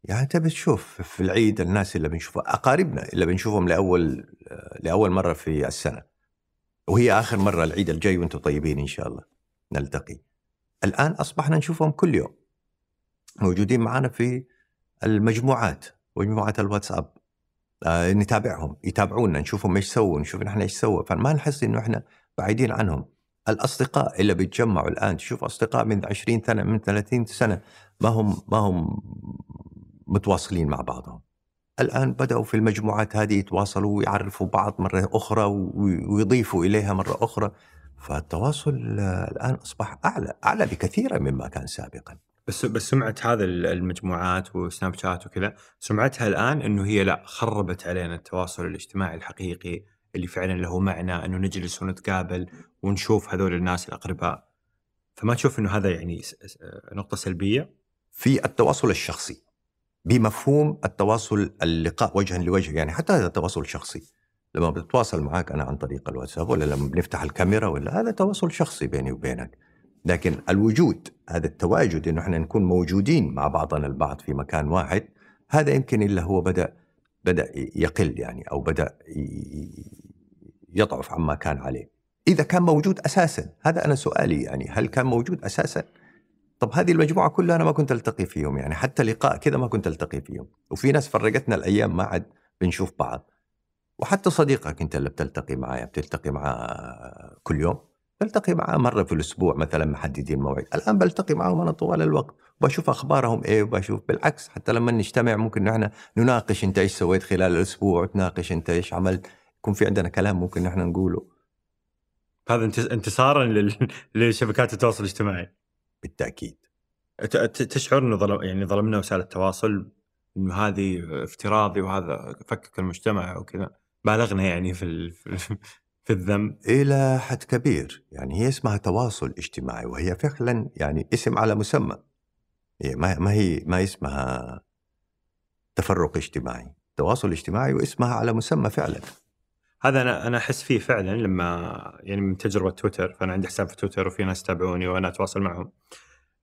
يعني أنت بتشوف في العيد الناس اللي بنشوفها أقاربنا اللي بنشوفهم لأول لأول مرة في السنة. وهي آخر مرة العيد الجاي وأنتم طيبين إن شاء الله. نلتقي. الآن أصبحنا نشوفهم كل يوم. موجودين معنا في المجموعات مجموعات الواتساب. آه نتابعهم يتابعونا نشوفهم إيش سووا نشوف نحن إيش سووا. فما نحس إنه إحنا بعيدين عنهم. الأصدقاء اللي بيتجمعوا الآن تشوف أصدقاء من 20 سنة من 30 سنة ما هم ما هم متواصلين مع بعضهم. الآن بدأوا في المجموعات هذه يتواصلوا ويعرفوا بعض مرة أخرى ويضيفوا إليها مرة أخرى. فالتواصل الآن أصبح أعلى أعلى بكثير مما كان سابقا. بس بس سمعه هذا المجموعات وسناب شات وكذا سمعتها الآن إنه هي لا خربت علينا التواصل الاجتماعي الحقيقي اللي فعلا له معنى إنه نجلس ونتقابل ونشوف هذول الناس الأقرباء. فما تشوف إنه هذا يعني نقطة سلبية؟ في التواصل الشخصي بمفهوم التواصل اللقاء وجها لوجه يعني حتى هذا التواصل الشخصي. لما بتواصل معك أنا عن طريق الواتساب ولا لما بنفتح الكاميرا ولا هذا تواصل شخصي بيني وبينك. لكن الوجود هذا التواجد إنه إحنا نكون موجودين مع بعضنا البعض في مكان واحد هذا يمكن إلا هو بدأ بدأ يقل يعني أو بدأ يضعف عما كان عليه. إذا كان موجود أساسا هذا أنا سؤالي يعني هل كان موجود أساسا؟ طب هذه المجموعة كلها أنا ما كنت ألتقي فيهم يعني حتى لقاء كذا ما كنت ألتقي فيهم. وفي ناس فرقتنا الأيام ما عاد بنشوف بعض. وحتى صديقك أنت اللي بتلتقي معاه بتلتقي معاه كل يوم. بلتقي معاه مرة في الأسبوع مثلا محددين موعد. الآن بلتقي معهم أنا طوال الوقت. وبشوف أخبارهم إيه وبشوف بالعكس حتى لما نجتمع ممكن نحن نناقش أنت إيش سويت خلال الأسبوع وتناقش أنت إيش عملت. يكون في عندنا كلام ممكن نحن نقوله. هذا انتصارا لشبكات التواصل الاجتماعي. بالتأكيد. تشعر إنه ظلم يعني ظلمنا وسائل التواصل إنه هذه افتراضي وهذا فكك المجتمع وكذا. بالغنا يعني في في الذنب؟ إلى حد كبير يعني هي اسمها تواصل اجتماعي وهي فعلا يعني اسم على مسمى. هي ما ما هي ما اسمها تفرق اجتماعي. تواصل اجتماعي واسمها على مسمى فعلا. هذا أنا أنا أحس فيه فعلا لما يعني من تجربة تويتر فأنا عندي حساب في تويتر وفي ناس يتابعوني وأنا أتواصل معهم.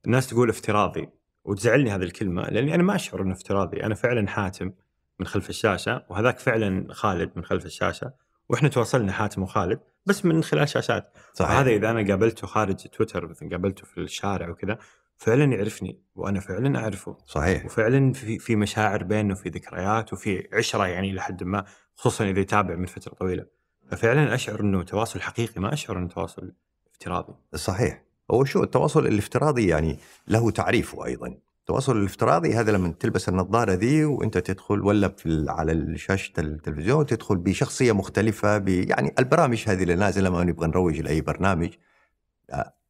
الناس تقول افتراضي وتزعلني هذه الكلمة لأني أنا ما أشعر إنه افتراضي. أنا فعلا حاتم من خلف الشاشة وهذاك فعلا خالد من خلف الشاشة. وإحنا تواصلنا حاتم وخالد بس من خلال شاشات. صحيح. هذا إذا أنا قابلته خارج تويتر مثلا قابلته في الشارع وكذا فعلا يعرفني وأنا فعلا أعرفه. صحيح. وفعلا في في مشاعر بيننا وفي ذكريات وفي عشرة يعني لحد ما خصوصا إذا يتابع من فترة طويلة. ففعلا أشعر إنه تواصل حقيقي ما أشعر إنه تواصل افتراضي. صحيح. هو شو التواصل الافتراضي يعني له تعريفه أيضا. التواصل الافتراضي هذا لما تلبس النظارة ذي وأنت تدخل ولا في على شاشه التلفزيون تدخل بشخصية مختلفة يعني البرامج هذه اللي نازلة ما نبغى نروج لأي برنامج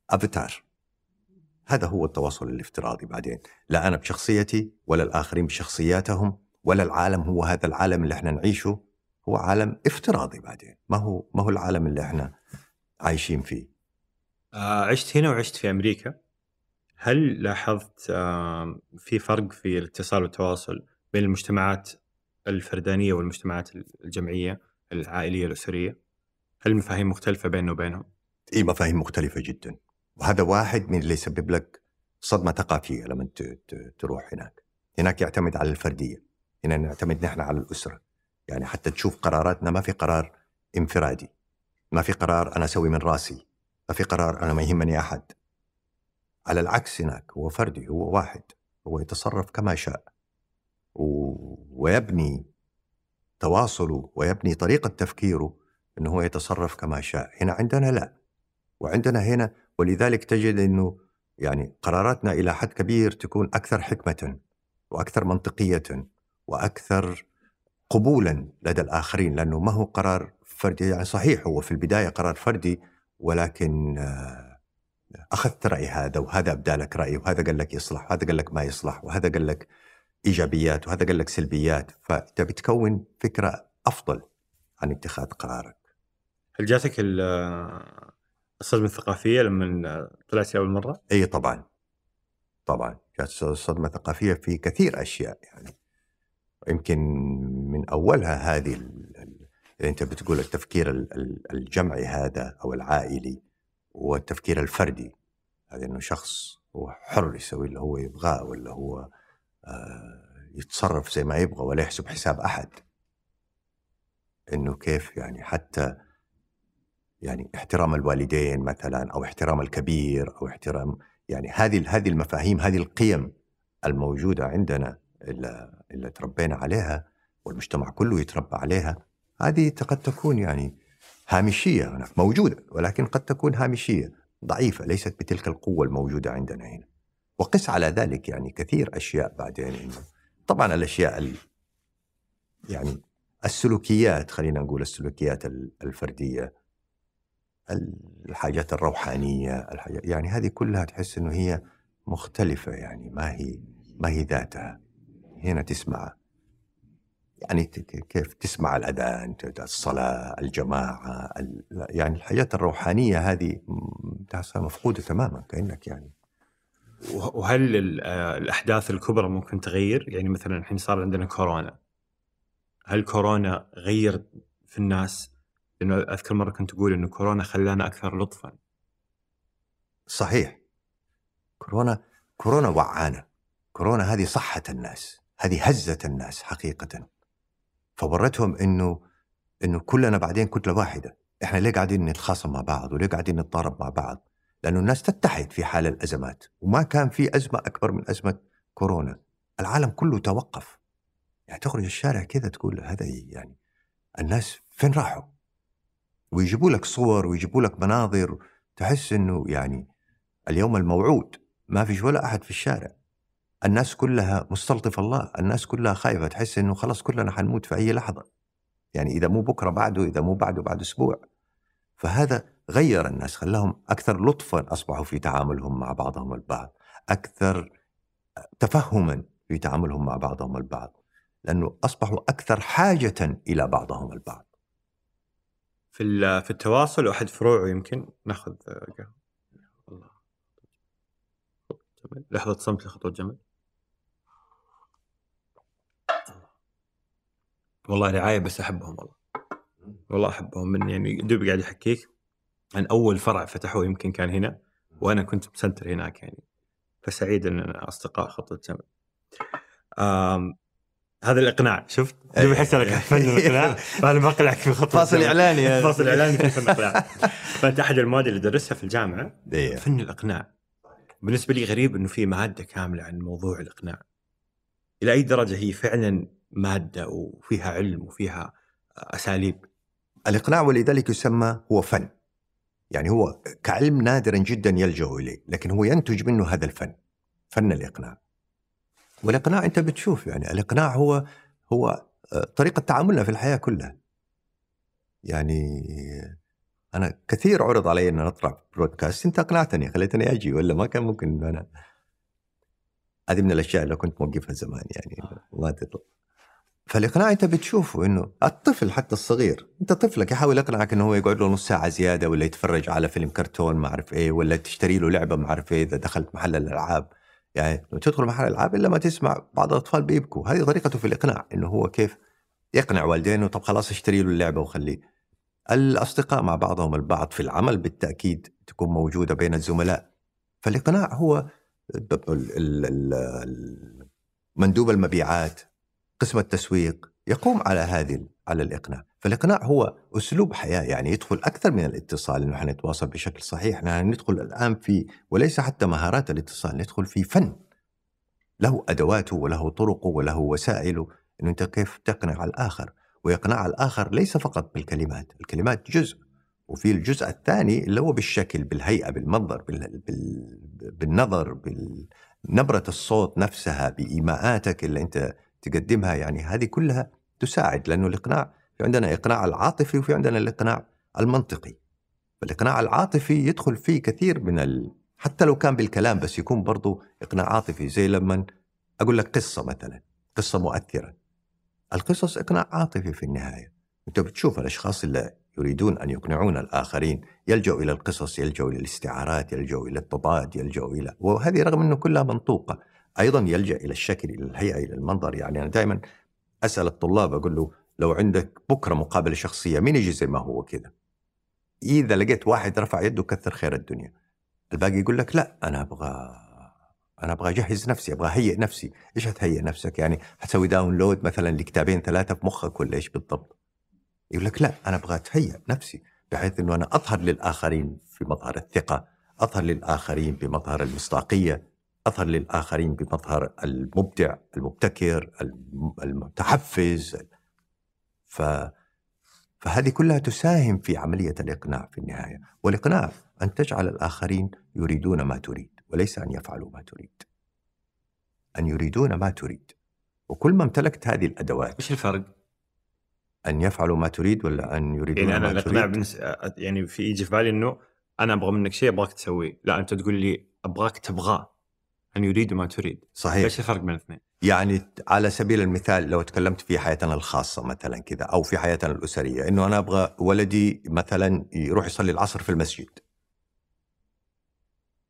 افاتار هذا هو التواصل الافتراضي بعدين. لا أنا بشخصيتي ولا الآخرين بشخصياتهم ولا العالم هو هذا العالم اللي إحنا نعيشه هو عالم افتراضي بعدين. ما هو ما هو العالم اللي إحنا عايشين فيه. آه عشت هنا وعشت في أمريكا. هل لاحظت في فرق في الاتصال والتواصل بين المجتمعات الفردانية والمجتمعات الجمعية العائلية الأسرية؟ هل المفاهيم مختلفة بيننا وبينهم؟ إي مفاهيم مختلفة جدا وهذا واحد من اللي يسبب لك صدمة ثقافية لما تروح هناك. هناك يعتمد على الفردية، هنا نعتمد نحن على الأسرة. يعني حتى تشوف قراراتنا ما في قرار انفرادي. ما في قرار أنا أسوي من رأسي. ما في قرار أنا ما يهمني أحد. على العكس هناك هو فردي هو واحد هو يتصرف كما شاء. ويبني تواصله ويبني طريقة تفكيره أنه هو يتصرف كما شاء. هنا عندنا لا. وعندنا هنا ولذلك تجد أنه يعني قراراتنا إلى حد كبير تكون أكثر حكمة وأكثر منطقية وأكثر قبولا لدى الآخرين لأنه ما هو قرار فردي يعني صحيح هو في البداية قرار فردي ولكن آه أخذت رأي هذا وهذا ابدى لك رأي وهذا قال لك يصلح وهذا قال لك ما يصلح وهذا قال لك إيجابيات وهذا قال لك سلبيات فانت بتكون فكرة أفضل عن اتخاذ قرارك. هل جاتك الصدمة الثقافية لما طلعت اول مرة؟ إي طبعا. طبعا جات صدمة ثقافية في كثير أشياء يعني يمكن من أولها هذه اللي أنت بتقول التفكير الجمعي هذا أو العائلي والتفكير الفردي هذا إنه شخص هو حر يسوي اللي هو يبغاه ولا هو آه، يتصرف زي ما يبغى ولا يحسب حساب أحد. إنه كيف يعني حتى يعني احترام الوالدين مثلا أو احترام الكبير أو احترام يعني هذه هذه المفاهيم هذه القيم الموجودة عندنا اللي, اللي تربينا عليها والمجتمع كله يتربى عليها هذه قد تكون يعني هامشية هناك موجودة ولكن قد تكون هامشية. ضعيفة ليست بتلك القوة الموجودة عندنا هنا. وقس على ذلك يعني كثير أشياء بعدين إنه طبعا الأشياء ال يعني السلوكيات خلينا نقول السلوكيات الفردية الحاجات الروحانية الحاجات يعني هذه كلها تحس إنه هي مختلفة يعني ما هي ما هي ذاتها. هنا تسمع يعني كيف تسمع الأذان الصلاة الجماعة يعني الحاجات الروحانية هذه تحسها مفقودة تماما كأنك يعني. وهل الأحداث الكبرى ممكن تغير؟ يعني مثلا الحين صار عندنا كورونا. هل كورونا غير في الناس؟ لأنه أذكر مرة كنت تقول إنه كورونا خلانا أكثر لطفا. صحيح. كورونا كورونا وعانا. كورونا هذه صحت الناس. هذه هزت الناس حقيقه. فورتهم إنه إنه كلنا بعدين كتلة واحدة. إحنا ليه قاعدين نتخاصم مع بعض؟ وليه قاعدين نتضارب مع بعض؟ لأنه الناس تتحد في حال الأزمات. وما كان في أزمة أكبر من أزمة كورونا. العالم كله توقف. يعني تخرج الشارع كذا تقول هذا يعني الناس فين راحوا؟ ويجيبوا لك صور ويجيبوا لك مناظر. تحس إنه يعني اليوم الموعود. ما فيش ولا أحد في الشارع. الناس كلها مستلطف الله الناس كلها خايفة تحس أنه خلاص كلنا حنموت في أي لحظة. يعني إذا مو بكرة بعده إذا مو بعده بعد أسبوع. فهذا غير الناس خلاهم أكثر لطفا أصبحوا في تعاملهم مع بعضهم البعض أكثر تفهما في تعاملهم مع بعضهم البعض لأنه أصبحوا أكثر حاجة إلى بعضهم البعض. في في التواصل واحد فروعه يمكن؟ ناخذ قهوة. الله. لحظة صمت لخطوة جمل. والله رعاية بس أحبهم والله. والله أحبهم من يعني دوب قاعد يحكيك عن أول فرع فتحوه يمكن كان هنا وأنا كنت مسنتر هناك يعني. فسعيد إن أنا أصدقاء خطوه جمل هذا الإقناع شفت؟ دوب احس لك فن الإقناع. فانا بقلعك في خطوه فاصل إعلاني. فاصل إعلاني في فن الإقناع. فأنت أحد المواد اللي درسها في الجامعة إيه. فن الإقناع. بالنسبة لي غريب إنه في مادة كاملة عن موضوع الإقناع. إلى أي درجة هي فعلا مادة وفيها علم وفيها أساليب؟ الإقناع ولذلك يسمى هو فن. يعني هو كعلم نادرا جدا يلجأ إليه لكن هو ينتج منه هذا الفن فن الإقناع. والإقناع أنت بتشوف يعني الإقناع هو هو آه، طريقة تعاملنا في الحياة كلها. يعني أنا كثير عرض علي أن أطلع برودكاست أنت أقنعتني خليتني أجي ولا ما كان ممكن ان أنا هذه من الأشياء اللي كنت موقفها زمان يعني ما تطلع فالإقناع أنت بتشوفه إنه الطفل حتى الصغير أنت طفلك يحاول يقنعك إنه هو يقعد له نص ساعة زيادة ولا يتفرج على فيلم كرتون ما أعرف إيه ولا تشتري له لعبة ما أعرف إيه إذا دخلت محل الألعاب. يعني تدخل محل الالعاب إلا ما تسمع بعض الأطفال بيبكوا. هذه طريقته في الإقناع إنه هو كيف يقنع والدينه طب خلاص اشتري له اللعبة وخليه. الأصدقاء مع بعضهم البعض في العمل بالتأكيد تكون موجودة بين الزملاء. فالإقناع هو مندوب المبيعات قسم التسويق يقوم على هذه على الإقناع. فالإقناع هو أسلوب حياة يعني يدخل أكثر من الاتصال. إنه حنتواصل بشكل صحيح نحن ندخل الآن في وليس حتى مهارات الاتصال ندخل في فن. له أدواته وله طرقه وله وسائله. إنه أنت كيف تقنع الآخر؟ ويقنع الآخر ليس فقط بالكلمات الكلمات جزء. وفي الجزء الثاني اللي هو بالشكل بالهيئة بالمنظر بال... بال... بالنظر بنبرة الصوت نفسها بإيماءاتك اللي أنت تقدمها يعني هذه كلها تساعد لأنه الإقناع في عندنا إقناع العاطفي وفي عندنا الإقناع المنطقي. فالإقناع العاطفي يدخل فيه كثير من ال... حتى لو كان بالكلام بس يكون برضو إقناع عاطفي زي لما أقول لك قصة مثلا قصة مؤثرة. القصص إقناع عاطفي في النهاية. أنت بتشوف الأشخاص اللي يريدون أن يقنعون الآخرين يلجأوا إلى القصص يلجأوا إلى الاستعارات يلجأوا إلى التضاد يلجأوا إلى وهذه رغم أنه كلها منطوقة. أيضا يلجأ إلى الشكل إلى الهيئة إلى المنظر. يعني أنا دائما أسأل الطلاب أقول له لو عندك بكرة مقابلة شخصية مين يجي زي ما هو كذا؟ إذا لقيت واحد رفع يده كثر خير الدنيا. الباقي يقول لك لا أنا أبغى أنا أبغى أجهز نفسي أبغى أهيئ نفسي. إيش هتهيئ نفسك؟ يعني حتسوي داونلود مثلا لكتابين ثلاثة في مخك ولا إيش بالضبط؟ يقول لك لا أنا أبغى اتهيئ نفسي بحيث إنه أنا أظهر للآخرين في مظهر الثقة أظهر للآخرين بمظهر المصداقية أظهر للآخرين بمظهر المبدع المبتكر المتحفز. ف فهذه كلها تساهم في عملية الإقناع في النهاية. والإقناع أن تجعل الآخرين يريدون ما تريد وليس أن يفعلوا ما تريد. أن يريدون ما تريد. وكل ما امتلكت هذه الأدوات وش الفرق؟ أن يفعلوا ما تريد ولا أن يريدون يعني أنا ما الاقناع تريد بالنس... يعني في يجي في بالي إنه أنا أبغى منك شيء أبغاك تسويه، لا أنت تقول لي أبغاك تبغاه أن يريد ما تريد، صحيح. إيش الفرق بين الاثنين؟ يعني على سبيل المثال لو تكلمت في حياتنا الخاصة مثلا كذا أو في حياتنا الأسرية إنه أنا أبغى ولدي مثلا يروح يصلي العصر في المسجد.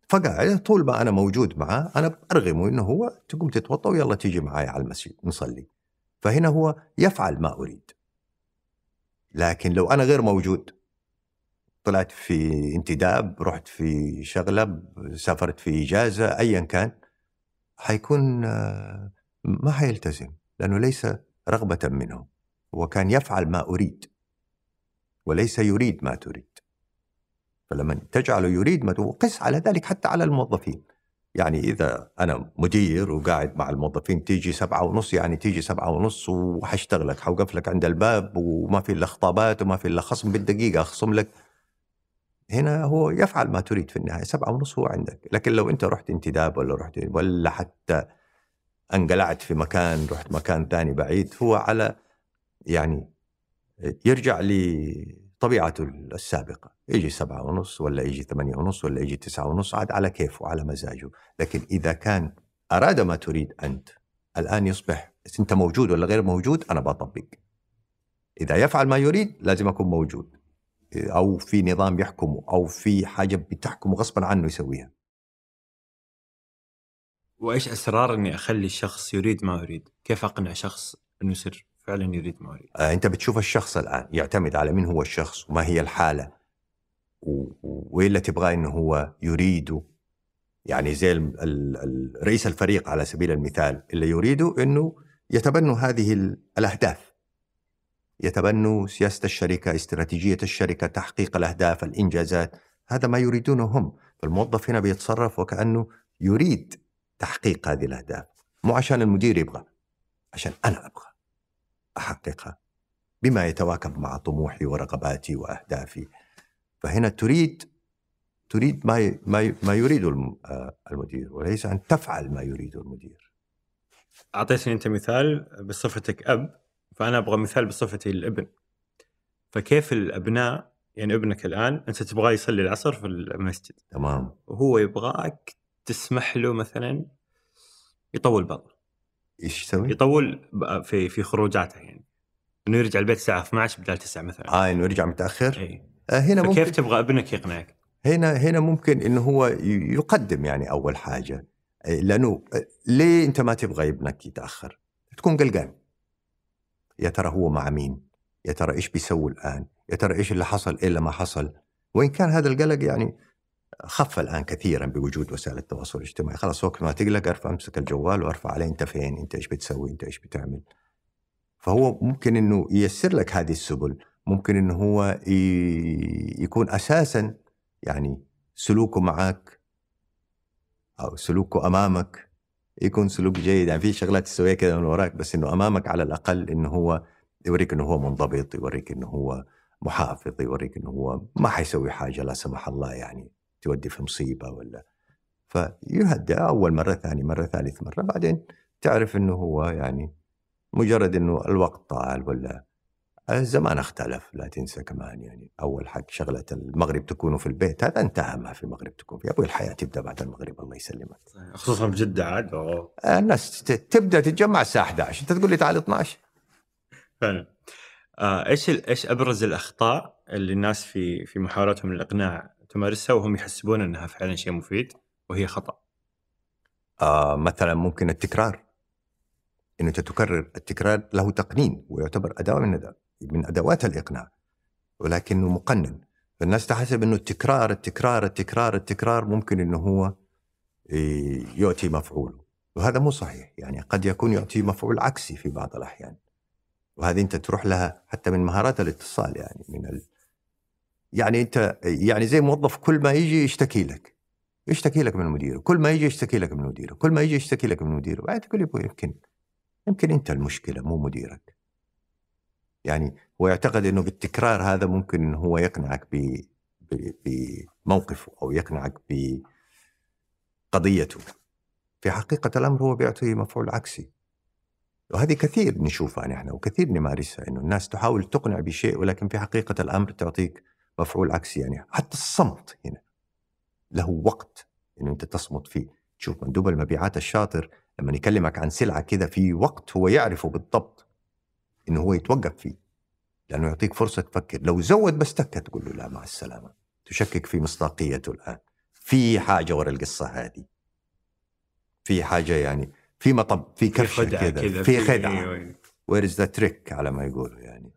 فقاعد طول ما أنا موجود معه أنا أرغمه إنه هو تقوم تتوضأ ويلا تيجي معي على المسجد نصلي. فهنا هو يفعل ما أريد. لكن لو أنا غير موجود طلعت في انتداب رحت في شغلة سافرت في إجازة أيا كان حيكون آه، ما حيلتزم لأنه ليس رغبة منه هو كان يفعل ما أريد وليس يريد ما تريد. فلما تجعله يريد ما تريد على ذلك حتى على الموظفين. يعني إذا أنا مدير وقاعد مع الموظفين تيجي سبعة ونص يعني تيجي سبعة ونص وحشتغلك حوقف لك عند الباب وما في إلا خطابات وما في إلا خصم بالدقيقة أخصم لك. هنا هو يفعل ما تريد في النهاية سبعة ونص هو عندك. لكن لو أنت رحت انتداب ولا رحت ولا حتى انقلعت في مكان رحت مكان ثاني بعيد هو على يعني يرجع لطبيعته السابقة. يجي سبعة ونص ولا يجي ثمانية ونص ولا يجي تسعة ونص عاد على كيفه على مزاجه. لكن إذا كان أراد ما تريد أنت الآن يصبح أنت موجود ولا غير موجود أنا بطبق. إذا يفعل ما يريد لازم أكون موجود. أو في نظام يحكمه أو في حاجة بتحكمه غصبا عنه يسويها. وإيش أسرار إني أخلي الشخص يريد ما أريد؟ كيف أقنع شخص إنه يصير فعلا يريد ما اريد؟ آه، أنت بتشوف الشخص الآن يعتمد على من هو الشخص وما هي الحالة. وإيه اللي تبغاه إنه هو يريده؟ يعني زي ال- ال- رئيس الفريق على سبيل المثال اللي يريده إنه يتبنوا هذه ال- الأهداف. يتبنوا سياسة الشركة استراتيجية الشركة تحقيق الأهداف الإنجازات. هذا ما يريدونه هم. فالموظف هنا بيتصرف وكأنه يريد تحقيق هذه الأهداف مو عشان المدير يبغى عشان أنا أبغى. أحققها بما يتواكب مع طموحي ورغباتي وأهدافي. فهنا تريد تريد ما ما ما يريده آه، المدير وليس أن تفعل ما يريده المدير. أعطيتني أنت مثال بصفتك أب فأنا أبغى مثال بصفتي الابن. فكيف الأبناء يعني ابنك الآن أنت تبغاه يصلي العصر في المسجد. تمام. وهو يبغاك تسمح له مثلا يطول بال إيش يسوي؟ يطول في في خروجاته يعني إنه يرجع البيت الساعة 12 بدل 9 مثلا آه إنه يرجع متأخر إي آه هنا ممكن تبغى ابنك يقنعك؟ هنا هنا ممكن إنه هو يقدم يعني أول حاجة آه، لأنه آه، ليه أنت ما تبغى ابنك يتأخر؟ تكون قلقان يا ترى هو مع مين؟ يا ترى إيش بيسوي الآن؟ يا ترى إيش اللي حصل؟ إيه اللي ما حصل؟ وإن كان هذا القلق يعني خف الآن كثيرا بوجود وسائل التواصل الاجتماعي، خلاص وقت ما تقلق ارفع أمسك الجوال وارفع عليه أنت فين؟ أنت إيش بتسوي؟ أنت إيش بتعمل؟ فهو ممكن إنه ييسر لك هذه السبل، ممكن إنه هو يكون أساسا يعني سلوكه معك أو سلوكه أمامك يكون سلوك جيد يعني في شغلات تسويها كذا من وراك بس إنه أمامك على الأقل إنه هو يوريك إنه هو منضبط يوريك إنه هو محافظ يوريك إنه هو ما حيسوي حاجة لا سمح الله يعني تودي في مصيبة ولا. فيهدأ أول مرة ثاني مرة ثالث مرة بعدين تعرف إنه هو يعني مجرد إنه الوقت طال ولا الزمان اختلف. لا تنسى كمان يعني أول حق شغلة المغرب تكونوا في البيت. هذا انتهى ما في المغرب تكون في أبوي الحياة تبدأ بعد المغرب الله يسلمك. خصوصا في جدة عاد. الناس تبدأ تتجمع الساعة 11 أنت تقول لي تعال 12 فعلا. آه إيش إيش أبرز الأخطاء اللي الناس في في محاولاتهم للإقناع تمارسها وهم يحسبون إنها فعلا شيء مفيد وهي خطأ. آه مثلا ممكن التكرار. إنه أنت تكرر التكرار له تقنين ويعتبر أداة من من أدوات الإقناع ولكنه مقنن. فالناس تحسب إنه التكرار التكرار التكرار التكرار ممكن إنه هو إيه، يؤتي مفعوله وهذا مو صحيح. يعني قد يكون يؤتي مفعول عكسي في بعض الأحيان. وهذه أنت تروح لها حتى من مهارات الاتصال يعني من. يعني أنت يعني زي موظف كل ما يجي يشتكي لك. يشتكي لك من مديره. كل ما يجي يشتكي لك من مديره. كل ما يجي يشتكي لك من مديره. بعد تقول يبغى يمكن يمكن أنت المشكلة مو مديرك. يعني هو يعتقد إنه بالتكرار هذا ممكن هو يقنعك بموقفه أو يقنعك بقضيته. في حقيقة الأمر هو بيعطي مفعول عكسي. وهذه كثير نشوفها نحن وكثير نمارسها إنه الناس تحاول تقنع بشيء ولكن في حقيقة الأمر تعطيك مفعول عكسي يعني. حتى الصمت هنا له وقت إنه أنت تصمت فيه. تشوف مندوب المبيعات الشاطر لما يكلمك عن سلعة كذا في وقت هو يعرفه بالضبط إنه هو يتوقف فيه. لأنه يعطيك فرصة تفكر. لو زود بس تكه تقول له لا مع السلامة. تشكك في مصداقيته الآن. في حاجة ورا القصة هذه. في حاجة يعني. في مطب في خدعة كذا في خدعة. where is the trick على ما يقولوا يعني.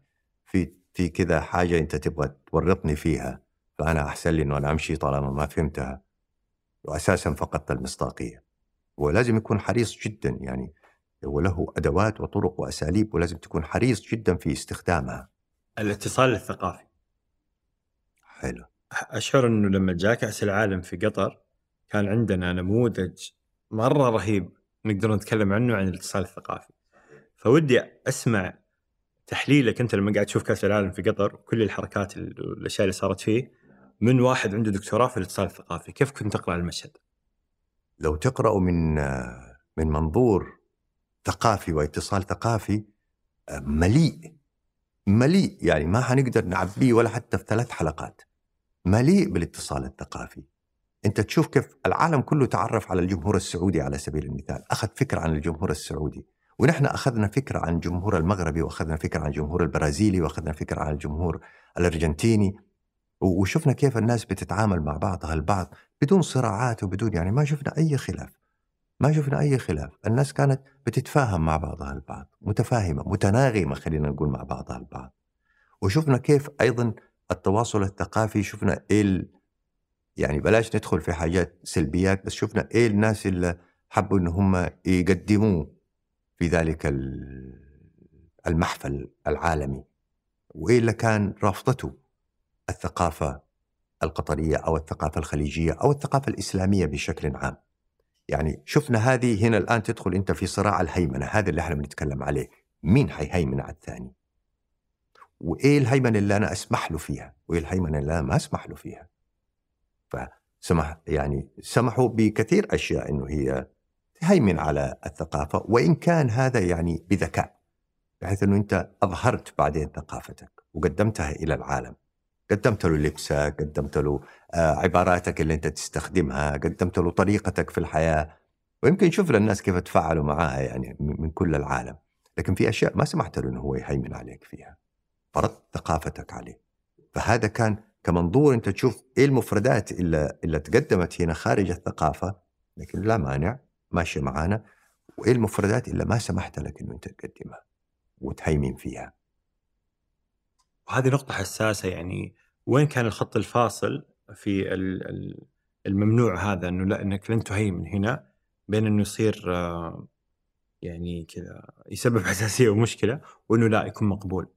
في في كذا حاجة أنت تبغى تورطني فيها فأنا أحسن لي إنه أنا أمشي طالما ما فهمتها. واساسا فقدت المصداقية. ولازم يكون حريص جدا يعني وله أدوات وطرق وأساليب ولازم تكون حريص جدا في استخدامها. الاتصال الثقافي. حلو. أشعر إنه لما جاء كاس العالم في قطر كان عندنا نموذج مرة رهيب نقدر نتكلم عنه عن الاتصال الثقافي. فودي أسمع تحليلك أنت لما قاعد تشوف كأس العالم في قطر كل الحركات ال- والاشياء اللي صارت فيه من واحد عنده دكتوراه في الاتصال الثقافي كيف كنت تقرأ المشهد؟ لو تقرأوا من من منظور ثقافي واتصال ثقافي مليء مليء يعني ما حنقدر نعبيه ولا حتى في ثلاث حلقات مليء بالاتصال الثقافي. أنت تشوف كيف العالم كله تعرف على الجمهور السعودي على سبيل المثال أخذ فكرة عن الجمهور السعودي. ونحن أخذنا فكرة عن الجمهور المغربي وأخذنا فكرة عن الجمهور البرازيلي وأخذنا فكرة عن الجمهور الأرجنتيني و- وشفنا كيف الناس بتتعامل مع بعضها البعض بدون صراعات وبدون يعني ما شفنا أي خلاف. ما شفنا أي خلاف. الناس كانت بتتفاهم مع بعضها البعض متفاهمة متناغمة خلينا نقول مع بعضها البعض. وشفنا كيف أيضا التواصل الثقافي شفنا ال- يعني بلاش ندخل في حاجات سلبيات بس شفنا إيه الناس اللي حبوا إن هم يقدموه. في ذلك ال- المحفل العالمي اللي كان رافضته الثقافة القطرية أو الثقافة الخليجية أو الثقافة الإسلامية بشكل عام. يعني شفنا هذه هنا الآن تدخل أنت في صراع الهيمنة هذا اللي إحنا بنتكلم عليه، مين حيهيمن على الثاني؟ وإيه الهيمنة اللي أنا أسمح له فيها؟ وإيه الهيمنة اللي أنا ما أسمح له فيها؟ فسمح يعني سمحوا بكثير أشياء إنه هي تهيمن على الثقافة وإن كان هذا يعني بذكاء بحيث إنه أنت أظهرت بعدين ثقافتك وقدمتها إلى العالم. قدمت له لبسك قدمت له آه، عباراتك اللي أنت تستخدمها قدمت له طريقتك في الحياة. ويمكن شوف للناس كيف تفاعلوا معاها يعني من كل العالم. لكن في أشياء ما سمحت له أنه هو يهيمن عليك فيها. فرضت ثقافتك عليه. فهذا كان كمنظور أنت تشوف إيه المفردات اللي, اللي تقدمت هنا خارج الثقافة لكن لا مانع ماشية معانا وإيه المفردات اللي ما سمحت لك أنه أنت تقدمها وتهيمن فيها وهذه نقطة حساسة يعني وين كان الخط الفاصل في ال- ال- الممنوع هذا إنه لا إنك لن تهيمن هنا بين إنه يصير آه، يعني كذا يسبب حساسية ومشكلة وإنه لا يكون مقبول.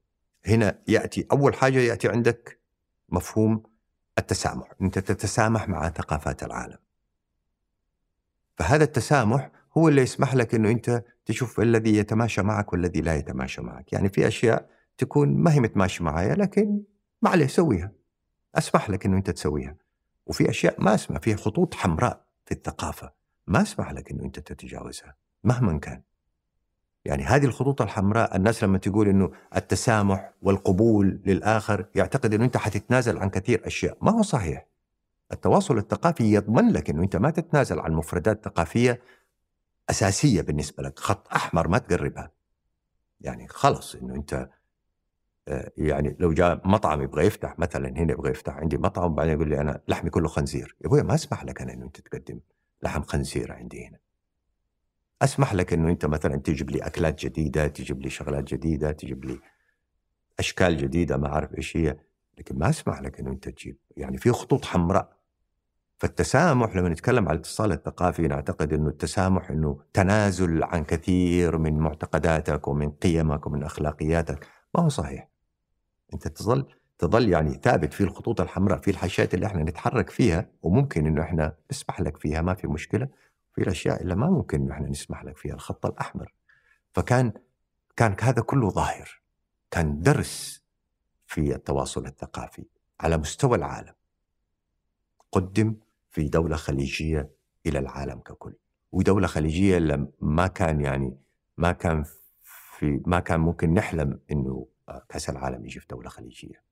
هنا يأتي أول حاجة يأتي عندك مفهوم التسامح، أنت تتسامح مع ثقافات العالم. فهذا التسامح هو اللي يسمح لك إنه أنت تشوف الذي يتماشى معك والذي لا يتماشى معك، يعني في أشياء تكون ما هي متماشيه معايا لكن ما عليه سويها. أسمح لك إنه أنت تسويها. وفي أشياء ما اسمح، في خطوط حمراء في الثقافة ما أسمح لك إنه أنت تتجاوزها مهما كان. يعني هذه الخطوط الحمراء الناس لما تقول إنه التسامح والقبول للآخر يعتقد إنه أنت حتتنازل عن كثير أشياء، ما هو صحيح. التواصل الثقافي يضمن لك إنه أنت ما تتنازل عن مفردات ثقافية أساسية بالنسبة لك، خط أحمر ما تقربها. يعني خلص إنه أنت آه، يعني لو جاء مطعم يبغى يفتح مثلا هنا يبغى يفتح عندي مطعم وبعدين يقول لي أنا لحمي كله خنزير، يا أبوي ما أسمح لك أنا إنه أنت تقدم لحم خنزير عندي هنا. أسمح لك إنه أنت مثلا تجيب لي أكلات جديدة، تجيب لي شغلات جديدة، تجيب لي أشكال جديدة ما أعرف إيش هي، لكن ما أسمح لك إنه أنت تجيب، يعني في خطوط حمراء. فالتسامح لما نتكلم عن الاتصال الثقافي نعتقد إنه التسامح إنه تنازل عن كثير من معتقداتك ومن قيمك ومن أخلاقياتك، ما هو صحيح. أنت تظل تظل يعني ثابت في الخطوط الحمراء في الحاشات اللي إحنا نتحرك فيها وممكن إنه إحنا نسمح لك فيها ما في مشكلة. في الأشياء اللي ما ممكن إنه إحنا نسمح لك فيها الخط الأحمر. فكان كان هذا كله ظاهر. كان درس في التواصل الثقافي على مستوى العالم. قدم في دولة خليجية إلى العالم ككل ودولة خليجية ما كان يعني ما كان في ما كان ممكن نحلم إنه كأس العالم يجي في دولة خليجية.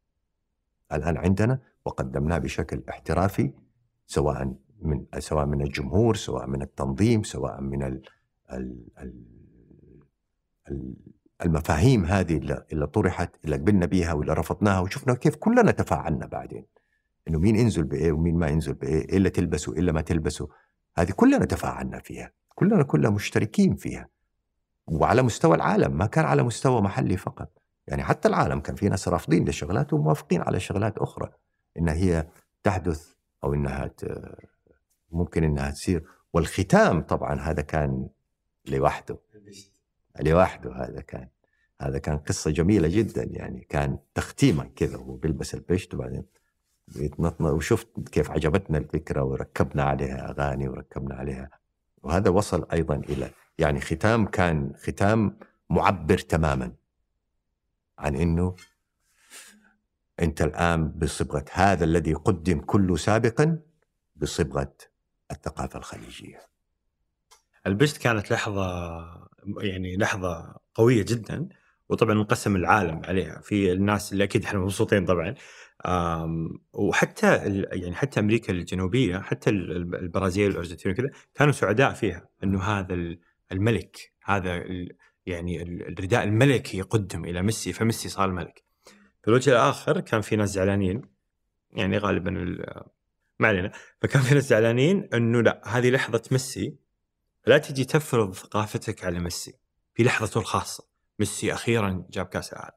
الآن عندنا وقدمناه بشكل احترافي سواء من سواء من الجمهور سواء من التنظيم سواء من ال ال ال المفاهيم هذه اللي طرحت اللي قبلنا بها واللي رفضناها وشفنا كيف كلنا تفاعلنا بعدين إنه مين ينزل بإيه ومين ما ينزل بإيه إيه اللي تلبسه إيه اللي ما تلبسه. هذه كلنا تفاعلنا فيها كلنا كلنا مشتركين فيها. وعلى مستوى العالم ما كان على مستوى محلي فقط. يعني حتى العالم كان في ناس رافضين لشغلات وموافقين على شغلات أخرى. انها هي تحدث أو إنها ممكن إنها تصير. والختام طبعا هذا كان لوحده. لوحده هذا كان. هذا كان قصة جميلة جدا يعني. كان تختيما كذا هو بيلبس البشت وبعدين وشفت كيف عجبتنا الفكرة وركبنا عليها أغاني وركبنا عليها. وهذا وصل أيضا إلى يعني ختام كان ختام معبر تماما عن إنه أنت الآن بصبغة هذا الذي قدم كله سابقا بصبغة الثقافة الخليجية. البشت كانت لحظة يعني لحظة قوية جدا. وطبعا انقسم العالم عليها. في الناس اللي أكيد إحنا مبسوطين طبعا. وحتى يعني حتى أمريكا الجنوبية حتى البرازيل والارجنتين وكذا كانوا سعداء فيها. إنه هذا الملك هذا يعني الرداء الملكي يقدم إلى ميسي فميسي صار الملك. في الوجه الآخر كان في ناس زعلانين. يعني غالبا ما علينا. فكان في ناس زعلانين إنه لا هذه لحظة ميسي. لا تجي تفرض ثقافتك على ميسي. في لحظته الخاصة. ميسي أخيرا جاب كأس العالم.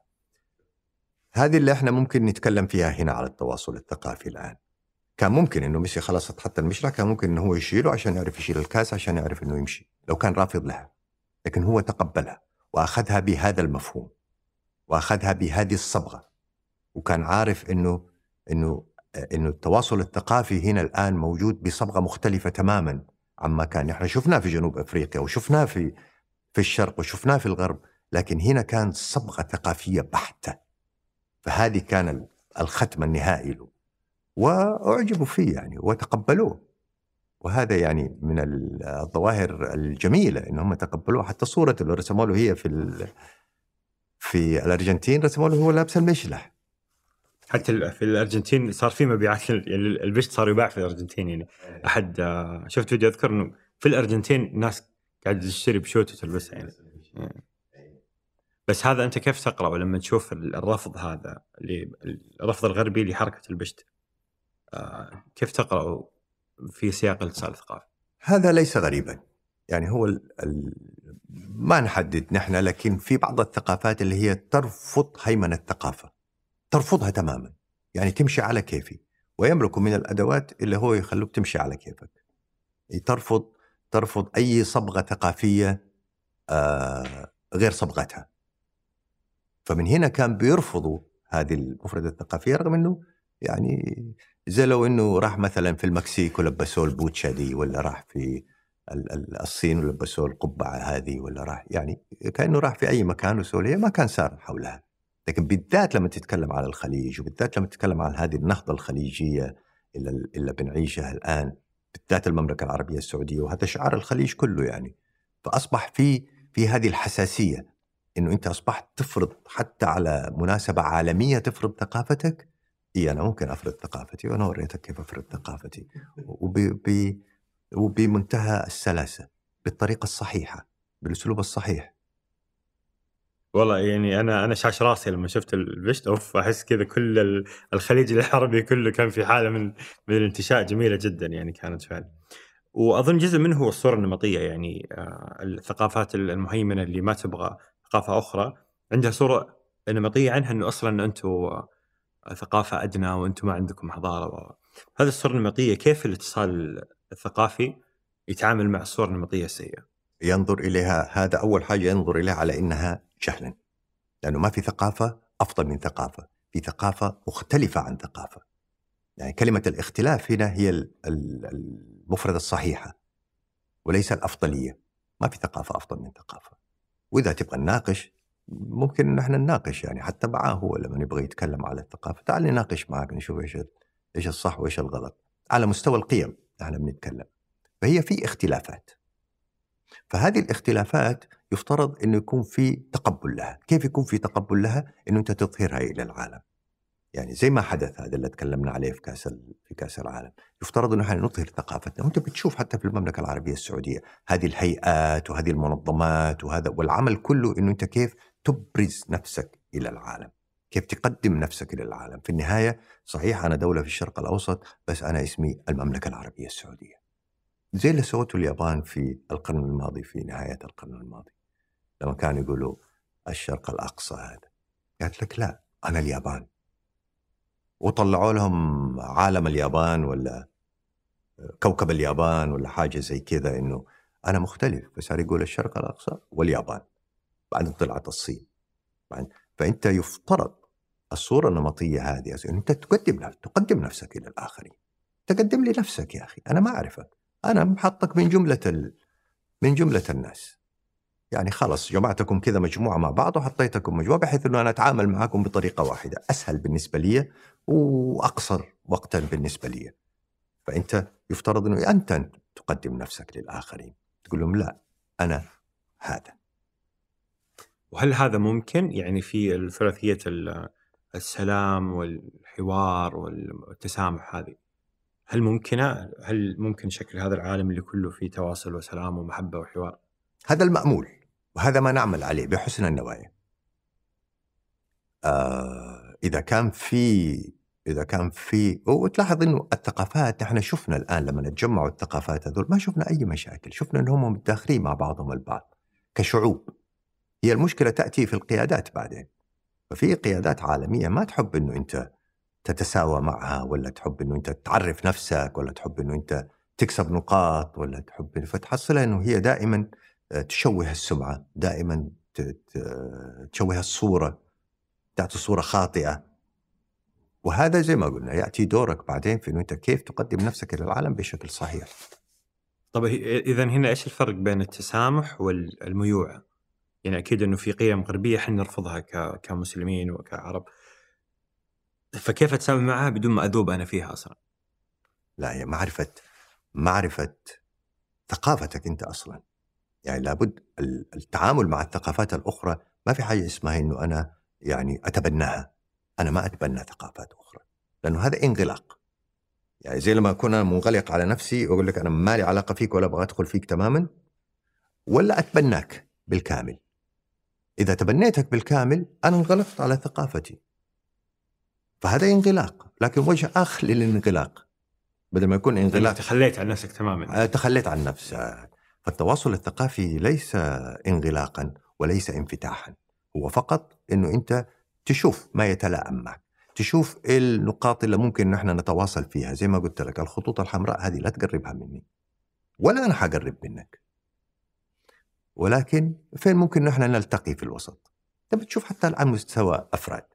هذه اللي إحنا ممكن نتكلم فيها هنا على التواصل الثقافي الآن. كان ممكن إنه ميسي خلاص اتحط المشرع كان ممكن إنه هو يشيله عشان يعرف يشيل الكأس عشان يعرف إنه يمشي لو كان رافض لها لكن هو تقبلها وأخذها بهذا المفهوم وأخذها بهذه الصبغة وكان عارف إنه إنه إنه التواصل الثقافي هنا الآن موجود بصبغة مختلفة تماما عما كان إحنا شفناه في جنوب أفريقيا وشفناه في في الشرق وشفناه في الغرب لكن هنا كان صبغة ثقافية بحتة فهذه كان الختم النهائي له وأعجبوا فيه يعني وتقبلوه. وهذا يعني من الظواهر الجميلة إن هم تقبلوه حتى صورته اللي رسموا له هي في في الأرجنتين رسموا له هو لابس المشلح. حتى في الأرجنتين صار في مبيعات يعني البشت صار يباع في الأرجنتين يعني. أحد آه، شفت فيديو أذكر إنه في الأرجنتين الناس قاعدة تشتري بشوت وتلبسها يعني. بس هذا أنت كيف تقرا لما تشوف الرفض هذا الرفض الغربي لحركة البشت؟ آه، كيف تقرا في سياق الاتصال الثقافي؟ هذا ليس غريبا. يعني هو ال ال ما نحدد نحن لكن في بعض الثقافات اللي هي ترفض هيمنة الثقافة. ترفضها تماما. يعني تمشي على كيفي. ويملك من الأدوات اللي هو يخلوك تمشي على كيفك. ترفض ترفض أي صبغة ثقافية آه غير صبغتها. فمن هنا كان بيرفضوا هذه المفردة الثقافية رغم أنه يعني زي لو إنه راح مثلا في المكسيك ولبسوه البوتشا دي ولا راح في الصين ولبسوه القبعة هذه ولا راح يعني كأنه راح في أي مكان وسوريا ما كان سار حولها. لكن بالذات لما تتكلم على الخليج وبالذات لما تتكلم عن هذه النهضة الخليجية اللي, اللي بنعيشها الآن بالذات المملكة العربية السعودية وهذا شعار الخليج كله يعني فأصبح في في هذه الحساسية إنه أنت أصبحت تفرض حتى على مناسبة عالمية تفرض ثقافتك إي أنا ممكن أفرض ثقافتي وأنا وريتك كيف أفرض ثقافتي وب... وبمنتهى السلاسة بالطريقة الصحيحة بالأسلوب الصحيح والله يعني أنا أنا شاش راسي لما شفت البشت أوف أحس كذا كل الخليج العربي كله كان في حالة من من الانتشاء جميلة جدا يعني كانت فعلا. وأظن جزء منه هو الصورة النمطية يعني آه، الثقافات المهيمنة اللي ما تبغى ثقافة أخرى عندها صورة نمطيه عنها إنه أصلا أنتم ثقافة أدنى وأنتم ما عندكم حضارة هذه الصورة النمطية كيف الاتصال الثقافي يتعامل مع الصورة النمطيه السيئه؟ ينظر إليها هذا أول حاجة ينظر إليها على إنها جهلا لأنه ما في ثقافة أفضل من ثقافة، في ثقافة مختلفة عن ثقافة. يعني كلمة الاختلاف هنا هي المفردة الصحيحة وليس الأفضلية. ما في ثقافة أفضل من ثقافة. وإذا تبغى نناقش ممكن إن إحنا نناقش يعني حتى معاه هو لما يبغى يتكلم على الثقافة. تعال نناقش معك نشوف إيش إيش الصح وإيش الغلط. على مستوى القيم إحنا بنتكلم. فهي في اختلافات. فهذه الاختلافات يفترض إنه يكون في تقبل لها، كيف يكون في تقبل لها؟ إنه أنت تظهرها إلى العالم. يعني زي ما حدث هذا اللي تكلمنا عليه في كأس في كأس العالم، يفترض إنه إحنا نظهر ثقافتنا، وأنت بتشوف حتى في المملكة العربية السعودية هذه الهيئات وهذه المنظمات وهذا والعمل كله إنه أنت كيف تبرز نفسك إلى العالم. كيف تقدم نفسك إلى العالم، في النهاية صحيح أنا دولة في الشرق الأوسط بس أنا اسمي المملكة العربية السعودية. زي اللي سوته اليابان في القرن الماضي في نهاية القرن الماضي. لما كانوا يقولوا الشرق الأقصى هذا. قالت لك لا أنا اليابان. وطلعوا لهم عالم اليابان ولا كوكب اليابان ولا حاجة زي كذا إنه أنا مختلف فصار يقول الشرق الأقصى واليابان بعدين طلعت الصين. بعدين فأنت يفترض الصورة النمطية هذه أنت تقدم تقدم نفسك إلى الآخرين. تقدم لي نفسك يا أخي أنا ما أعرفك. أنا محطك من جملة ال... من جملة الناس. يعني خلاص جمعتكم كذا مجموعة مع بعض وحطيتكم مجموعة بحيث إنه أنا أتعامل معكم بطريقة واحدة. أسهل بالنسبة لي وأقصر وقتا بالنسبة لي فأنت يفترض إنه أنت تقدم نفسك للآخرين تقول لهم لا أنا هذا وهل هذا ممكن يعني في ثلاثيه السلام والحوار والتسامح هذه هل ممكنة؟ هل ممكن شكل هذا العالم اللي كله فيه تواصل وسلام ومحبة وحوار؟ هذا المأمول وهذا ما نعمل عليه بحسن النوايا. آه إذا كان في إذا كان في وتلاحظ إنه الثقافات إحنا شفنا الآن لما نتجمعوا الثقافات هذول ما شفنا أي مشاكل، شفنا إنهم متداخلين مع بعضهم البعض كشعوب. هي المشكلة تأتي في القيادات بعدين. ففي قيادات عالمية ما تحب إنه أنت تتساوى معها ولا تحب إنه أنت تعرف نفسك ولا تحب إنه أنت تكسب نقاط ولا تحب فتحصلها إنه هي دائما آه، تشوه السمعة، دائما تشوه الصورة تعطي صورة خاطئة وهذا زي ما قلنا يأتي دورك بعدين في إنه أنت كيف تقدم نفسك إلى العالم بشكل صحيح. طب اذا هنا إيش الفرق بين التسامح والميوعه؟ يعني أكيد إنه في قيم غربية إحنا نرفضها كمسلمين وكعرب. فكيف أتسامح معها بدون ما أذوب أنا فيها أصلا؟ لا هي معرفة معرفة ثقافتك أنت أصلا. يعني لابد التعامل مع الثقافات الأخرى ما في حاجة اسمها إنه أنا يعني أتبناها. أنا ما أتبنى ثقافات أخرى لأنه هذا انغلاق. يعني زي لما أكون أنا منغلق على نفسي وأقول لك أنا ما لي علاقة فيك ولا أبغى أدخل فيك تماما ولا أتبناك بالكامل. إذا تبنيتك بالكامل أنا انغلقت على ثقافتي. فهذا انغلاق لكن وجه آخر للانغلاق بدل ما يكون انغلاق تخليت عن نفسك تماما آه، تخليت عن نفسك فالتواصل الثقافي ليس انغلاقا وليس انفتاحا هو فقط إنه أنت تشوف ما يتلائم معك تشوف إيه النقاط اللي ممكن نحن نتواصل فيها. زي ما قلت لك الخطوط الحمراء هذه لا تقربها مني ولا أنا حقرب منك. ولكن فين ممكن نحن نلتقي في الوسط؟ انت بتشوف حتى على مستوى أفراد.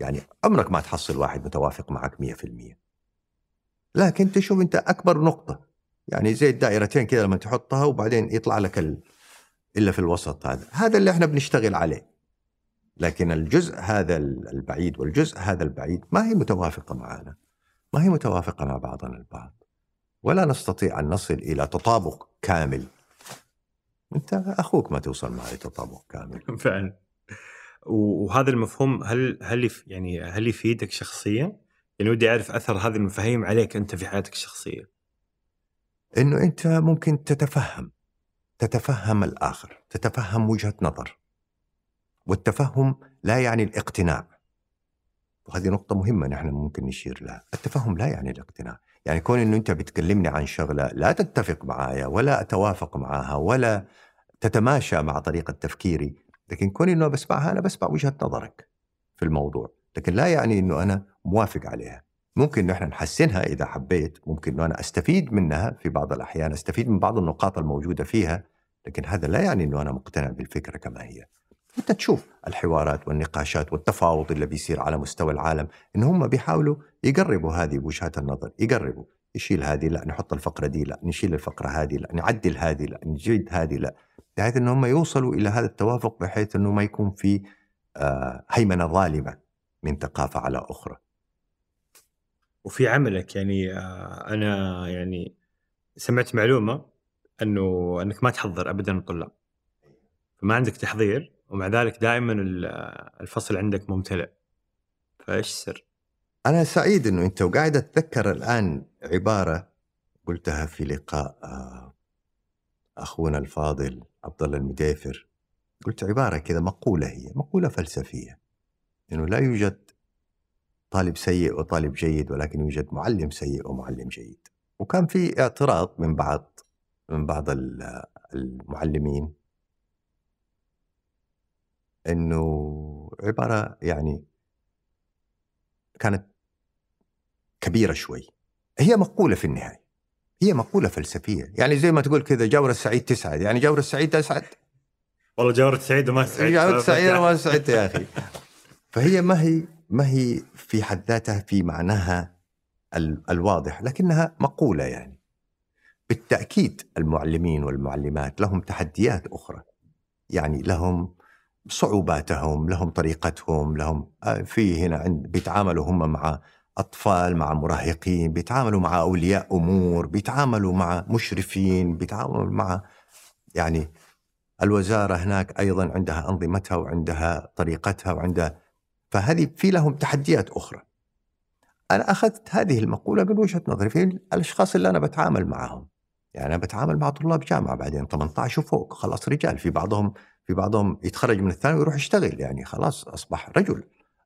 يعني عمرك ما تحصل واحد متوافق معك 100% لكن تشوف أنت أكبر نقطة يعني زي الدائرتين كذا لما تحطها وبعدين يطلع لك ال... إلا في الوسط هذا. هذا اللي إحنا بنشتغل عليه. لكن الجزء هذا البعيد والجزء هذا البعيد ما هي متوافقة معنا. ما هي متوافقة مع بعضنا البعض. ولا نستطيع أن نصل إلى تطابق كامل. أنت أخوك ما توصل معي تطابق كامل. فعلا. وهذا المفهوم هل هل يعني هل يفيدك شخصيا؟ يعني ودي أعرف أثر هذه المفاهيم عليك أنت في حياتك الشخصية. إنه أنت ممكن تتفهم. تتفهم الآخر، تتفهم وجهة نظر. والتفهم لا يعني الاقتناع. وهذه نقطة مهمة نحن ممكن نشير لها، التفهم لا يعني الاقتناع، يعني كون إنه أنت بتكلمني عن شغلة لا تتفق معايا ولا أتوافق معها ولا تتماشى مع طريقة تفكيري، لكن كوني إنه بسمعها أنا بسمع وجهة نظرك في الموضوع. لكن لا يعني إنه أنا موافق عليها. ممكن نحن نحسنها إذا حبيت ممكن إنه أنا أستفيد منها في بعض الأحيان أستفيد من بعض النقاط الموجودة فيها لكن هذا لا يعني إنه أنا مقتنع بالفكرة كما هي. أنت تشوف الحوارات والنقاشات والتفاوض اللي بيصير على مستوى العالم إن هم بيحاولوا يقربوا هذه وجهات النظر يقربوا يشيل هذه لا نحط الفقرة دي لا نشيل الفقرة هذه لا نعدل هذه لا نجيد هذه لا بحيث إن هم يوصلوا إلى هذا التوافق بحيث إنه ما يكون في آه، هيمنة ظالمة من ثقافة على أخرى. وفي عملك يعني آه، أنا يعني سمعت معلومة إنه إنك ما تحضر ابدا الطلاب. فما عندك تحضير ومع ذلك دائما الفصل عندك ممتلئ. فإيش السر؟ أنا سعيد إنه أنت وقاعد أتذكر الآن عبارة قلتها في لقاء آه، أخونا الفاضل عبد الله المديفر قلت عبارة كذا مقولة هي مقولة فلسفية إنه لا يوجد طالب سيء وطالب جيد ولكن يوجد معلم سيء ومعلم جيد وكان في اعتراض من بعض من بعض المعلمين إنه عبارة يعني كانت كبيرة شوي. هي مقولة في النهاية. هي مقولة فلسفية. يعني زي ما تقول كذا جاور السعيد تسعد. يعني جاور السعيد تسعد والله جاور السعيد وما سعيد جاور السعيد وما سعدت يا أخي. فهي ما هي ما هي في حد ذاتها في معناها الواضح لكنها مقولة يعني. بالتأكيد المعلمين والمعلمات لهم تحديات أخرى. يعني لهم صعوباتهم لهم طريقتهم لهم آه، في هنا عند بيتعاملوا هم مع أطفال مع مراهقين بيتعاملوا مع أولياء أمور بيتعاملوا مع مشرفين بيتعاملوا مع يعني الوزارة هناك أيضا عندها أنظمتها وعندها طريقتها وعندها فهذه في لهم تحديات أخرى. أنا أخذت هذه المقولة من وجهة نظري في الأشخاص اللي أنا بتعامل معهم. يعني أنا بتعامل مع طلاب جامعة بعدين 18 وفوق خلاص رجال في بعضهم في بعضهم يتخرج من الثانوي ويروح يشتغل يعني خلاص أصبح رجل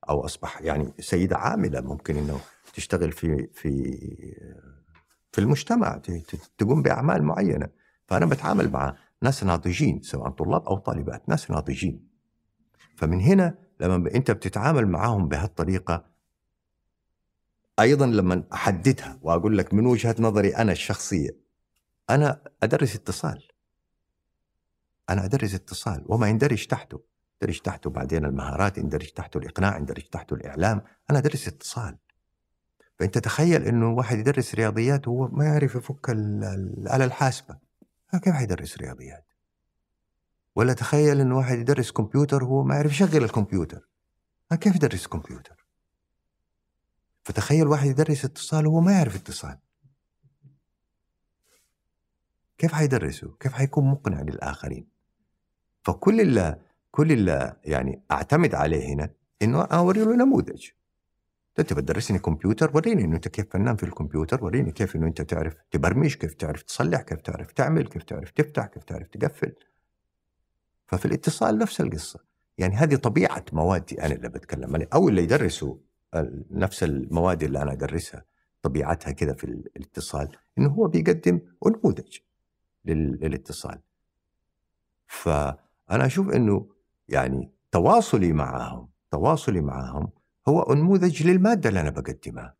أو أصبح يعني سيدة عاملة ممكن إنه تشتغل في في في المجتمع تقوم بأعمال معينة. فأنا بتعامل مع ناس ناضجين سواء طلاب أو طالبات ناس ناضجين. فمن هنا لما أنت بتتعامل معاهم بهالطريقة أيضا لما أحددها وأقول لك من وجهة نظري أنا الشخصية أنا أدرس اتصال. أنا أدرس اتصال وما يندرج تحته. يندرج تحته بعدين المهارات يندرج تحته الإقناع يندرج تحته الإعلام. أنا أدرس اتصال. فأنت تخيل إنه واحد يدرس رياضيات وهو ما يعرف يفك الآلة الحاسبة. كيف حيدرس رياضيات؟ ولا تخيل إنه واحد يدرس كمبيوتر وهو ما يعرف يشغل الكمبيوتر. كيف يدرس كمبيوتر؟ فتخيل واحد يدرس اتصال وهو ما يعرف اتصال. كيف حيدرسه؟ كيف حيكون مقنع للآخرين؟ فكل اللي كل اللي يعني أعتمد عليه هنا إنه أوري له نموذج. أنت بتدرسني كمبيوتر وريني إنه أنت كيف فنان في الكمبيوتر وريني كيف إنه أنت تعرف تبرمج كيف تعرف تصلح كيف تعرف تعمل كيف تعرف تفتح كيف تعرف تقفل. ففي الاتصال نفس القصة. يعني هذه طبيعة موادي أنا اللي بتكلم عليه أو اللي يدرسوا نفس المواد اللي أنا أدرسها طبيعتها كذا في الاتصال إنه هو بيقدم نموذج للاتصال. ف أنا أشوف إنه يعني تواصلي معهم تواصلي معهم هو نموذج للمادة اللي أنا بقدمها.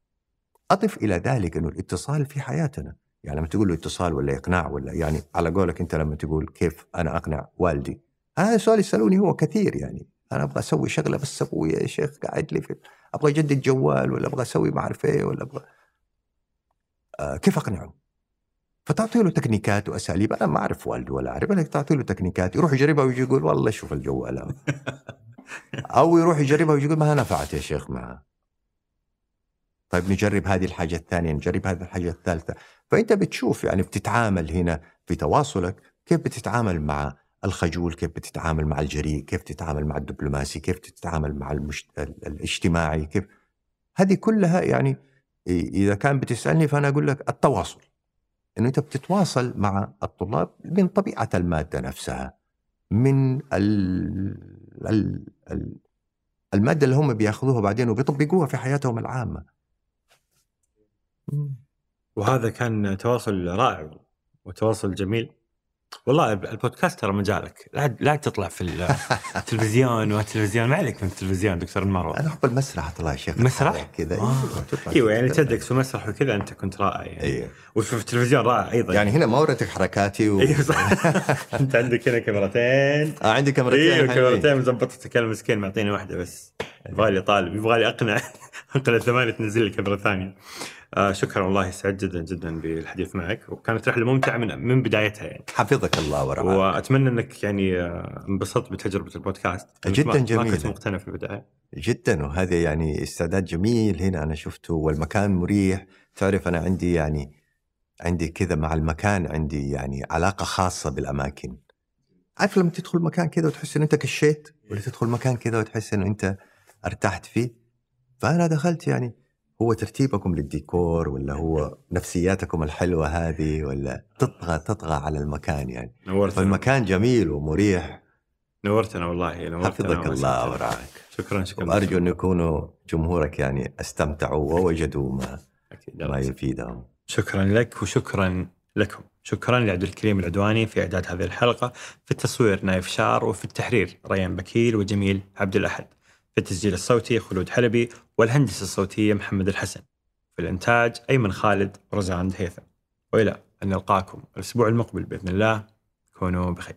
أضف إلى ذلك إنه الاتصال في حياتنا. يعني لما تقول له اتصال ولا إقناع ولا يعني على قولك أنت لما تقول كيف أنا أقنع والدي. هذا سؤال يسألوني هو كثير يعني. أنا أبغى أسوي شغلة بس أبوي يا شيخ قاعد لي في أبغى أجدد جوال ولا أبغى أسوي ما أعرف إيه ولا أبغى آه كيف أقنعه؟ فتعطي له تكنيكات وأساليب. أنا ما أعرف والده ولا أعرف. انك تعطي له تكنيكات يروح يجربها ويجي يقول والله شوف الجوال أو يروح يجربها ويجي يقول ما نفعت يا شيخ معه طيب نجرب هذه الحاجة الثانية نجرب هذه الحاجة الثالثة. فأنت بتشوف يعني بتتعامل هنا في تواصلك كيف بتتعامل مع الخجول كيف بتتعامل مع الجريء كيف تتعامل مع الدبلوماسي كيف تتعامل مع المشت... الاجتماعي كيف؟ هذه كلها يعني إذا كان بتسألني فأنا أقول لك التواصل. إنه أنت بتتواصل مع الطلاب من طبيعة المادة نفسها من ال ال ال المادة اللي هم بيأخذوها بعدين وبيطبقوها في حياتهم العامة. وهذا كان تواصل رائع وتواصل جميل. والله البودكاست ترى مجالك. لا لا تطلع في التلفزيون والتلفزيون ما عليك من التلفزيون دكتور المروه أنا احب المسرح اطلع يا شيخ. مسرح؟ كذا. آه. أيوه يعني تدكس في مسرح وكذا أنت كنت رائع يعني. أيوه. وفي التلفزيون رائع أيضا. يعني هنا ما وريتك حركاتي و... أيوه صح. أنت عندك هنا كاميرتين. آه عندي كاميرتين أيوه كاميرتين مظبطتك أنا مسكين معطيني واحدة بس. يبغى لي طالب يبغى لي أقنع. أقنع ثمانيه تنزل لي كاميرا ثانية. آه شكرا والله سعيد جدا جدا بالحديث معك. وكانت رحلة ممتعة من من بدايتها يعني. حفظك الله ورعاك. وأتمنى إنك يعني آه، انبسطت بتجربة البودكاست. جداً ما- ما. كنت مقتنع في البداية. جدا. وهذا يعني استعداد جميل. هنا أنا شفته والمكان مريح. تعرف أنا عندي يعني عندي كذا مع المكان عندي يعني علاقة خاصة بالأماكن. عارف لما تدخل مكان كذا وتحس إن أنت كشيت؟ ولا تدخل مكان كذا وتحس انه أنت ارتحت فيه؟ فأنا دخلت يعني هو ترتيبكم للديكور ولا هو نفسياتكم الحلوة هذه ولا تطغى تطغى على المكان يعني؟ نورتنا. فالمكان جميل ومريح. نورتنا والله نورتنا حفظك الله ورعاك. شكرا شكرا. وأرجو أن يكونوا جمهورك يعني استمتعوا ووجدوا ما أكيد. ما يفيدهم. شكرا لك وشكرا لكم. شكرا لعبد الكريم العدواني في إعداد هذه الحلقة في التصوير نايف شار وفي التحرير ريان بكيل وجميل عبد الأحد. في التسجيل الصوتي خلود حلبي والهندسة الصوتية محمد الحسن. في الإنتاج أيمن خالد ورزان هيثم. وإلى أن نلقاكم الأسبوع المقبل بإذن الله. كونوا بخير.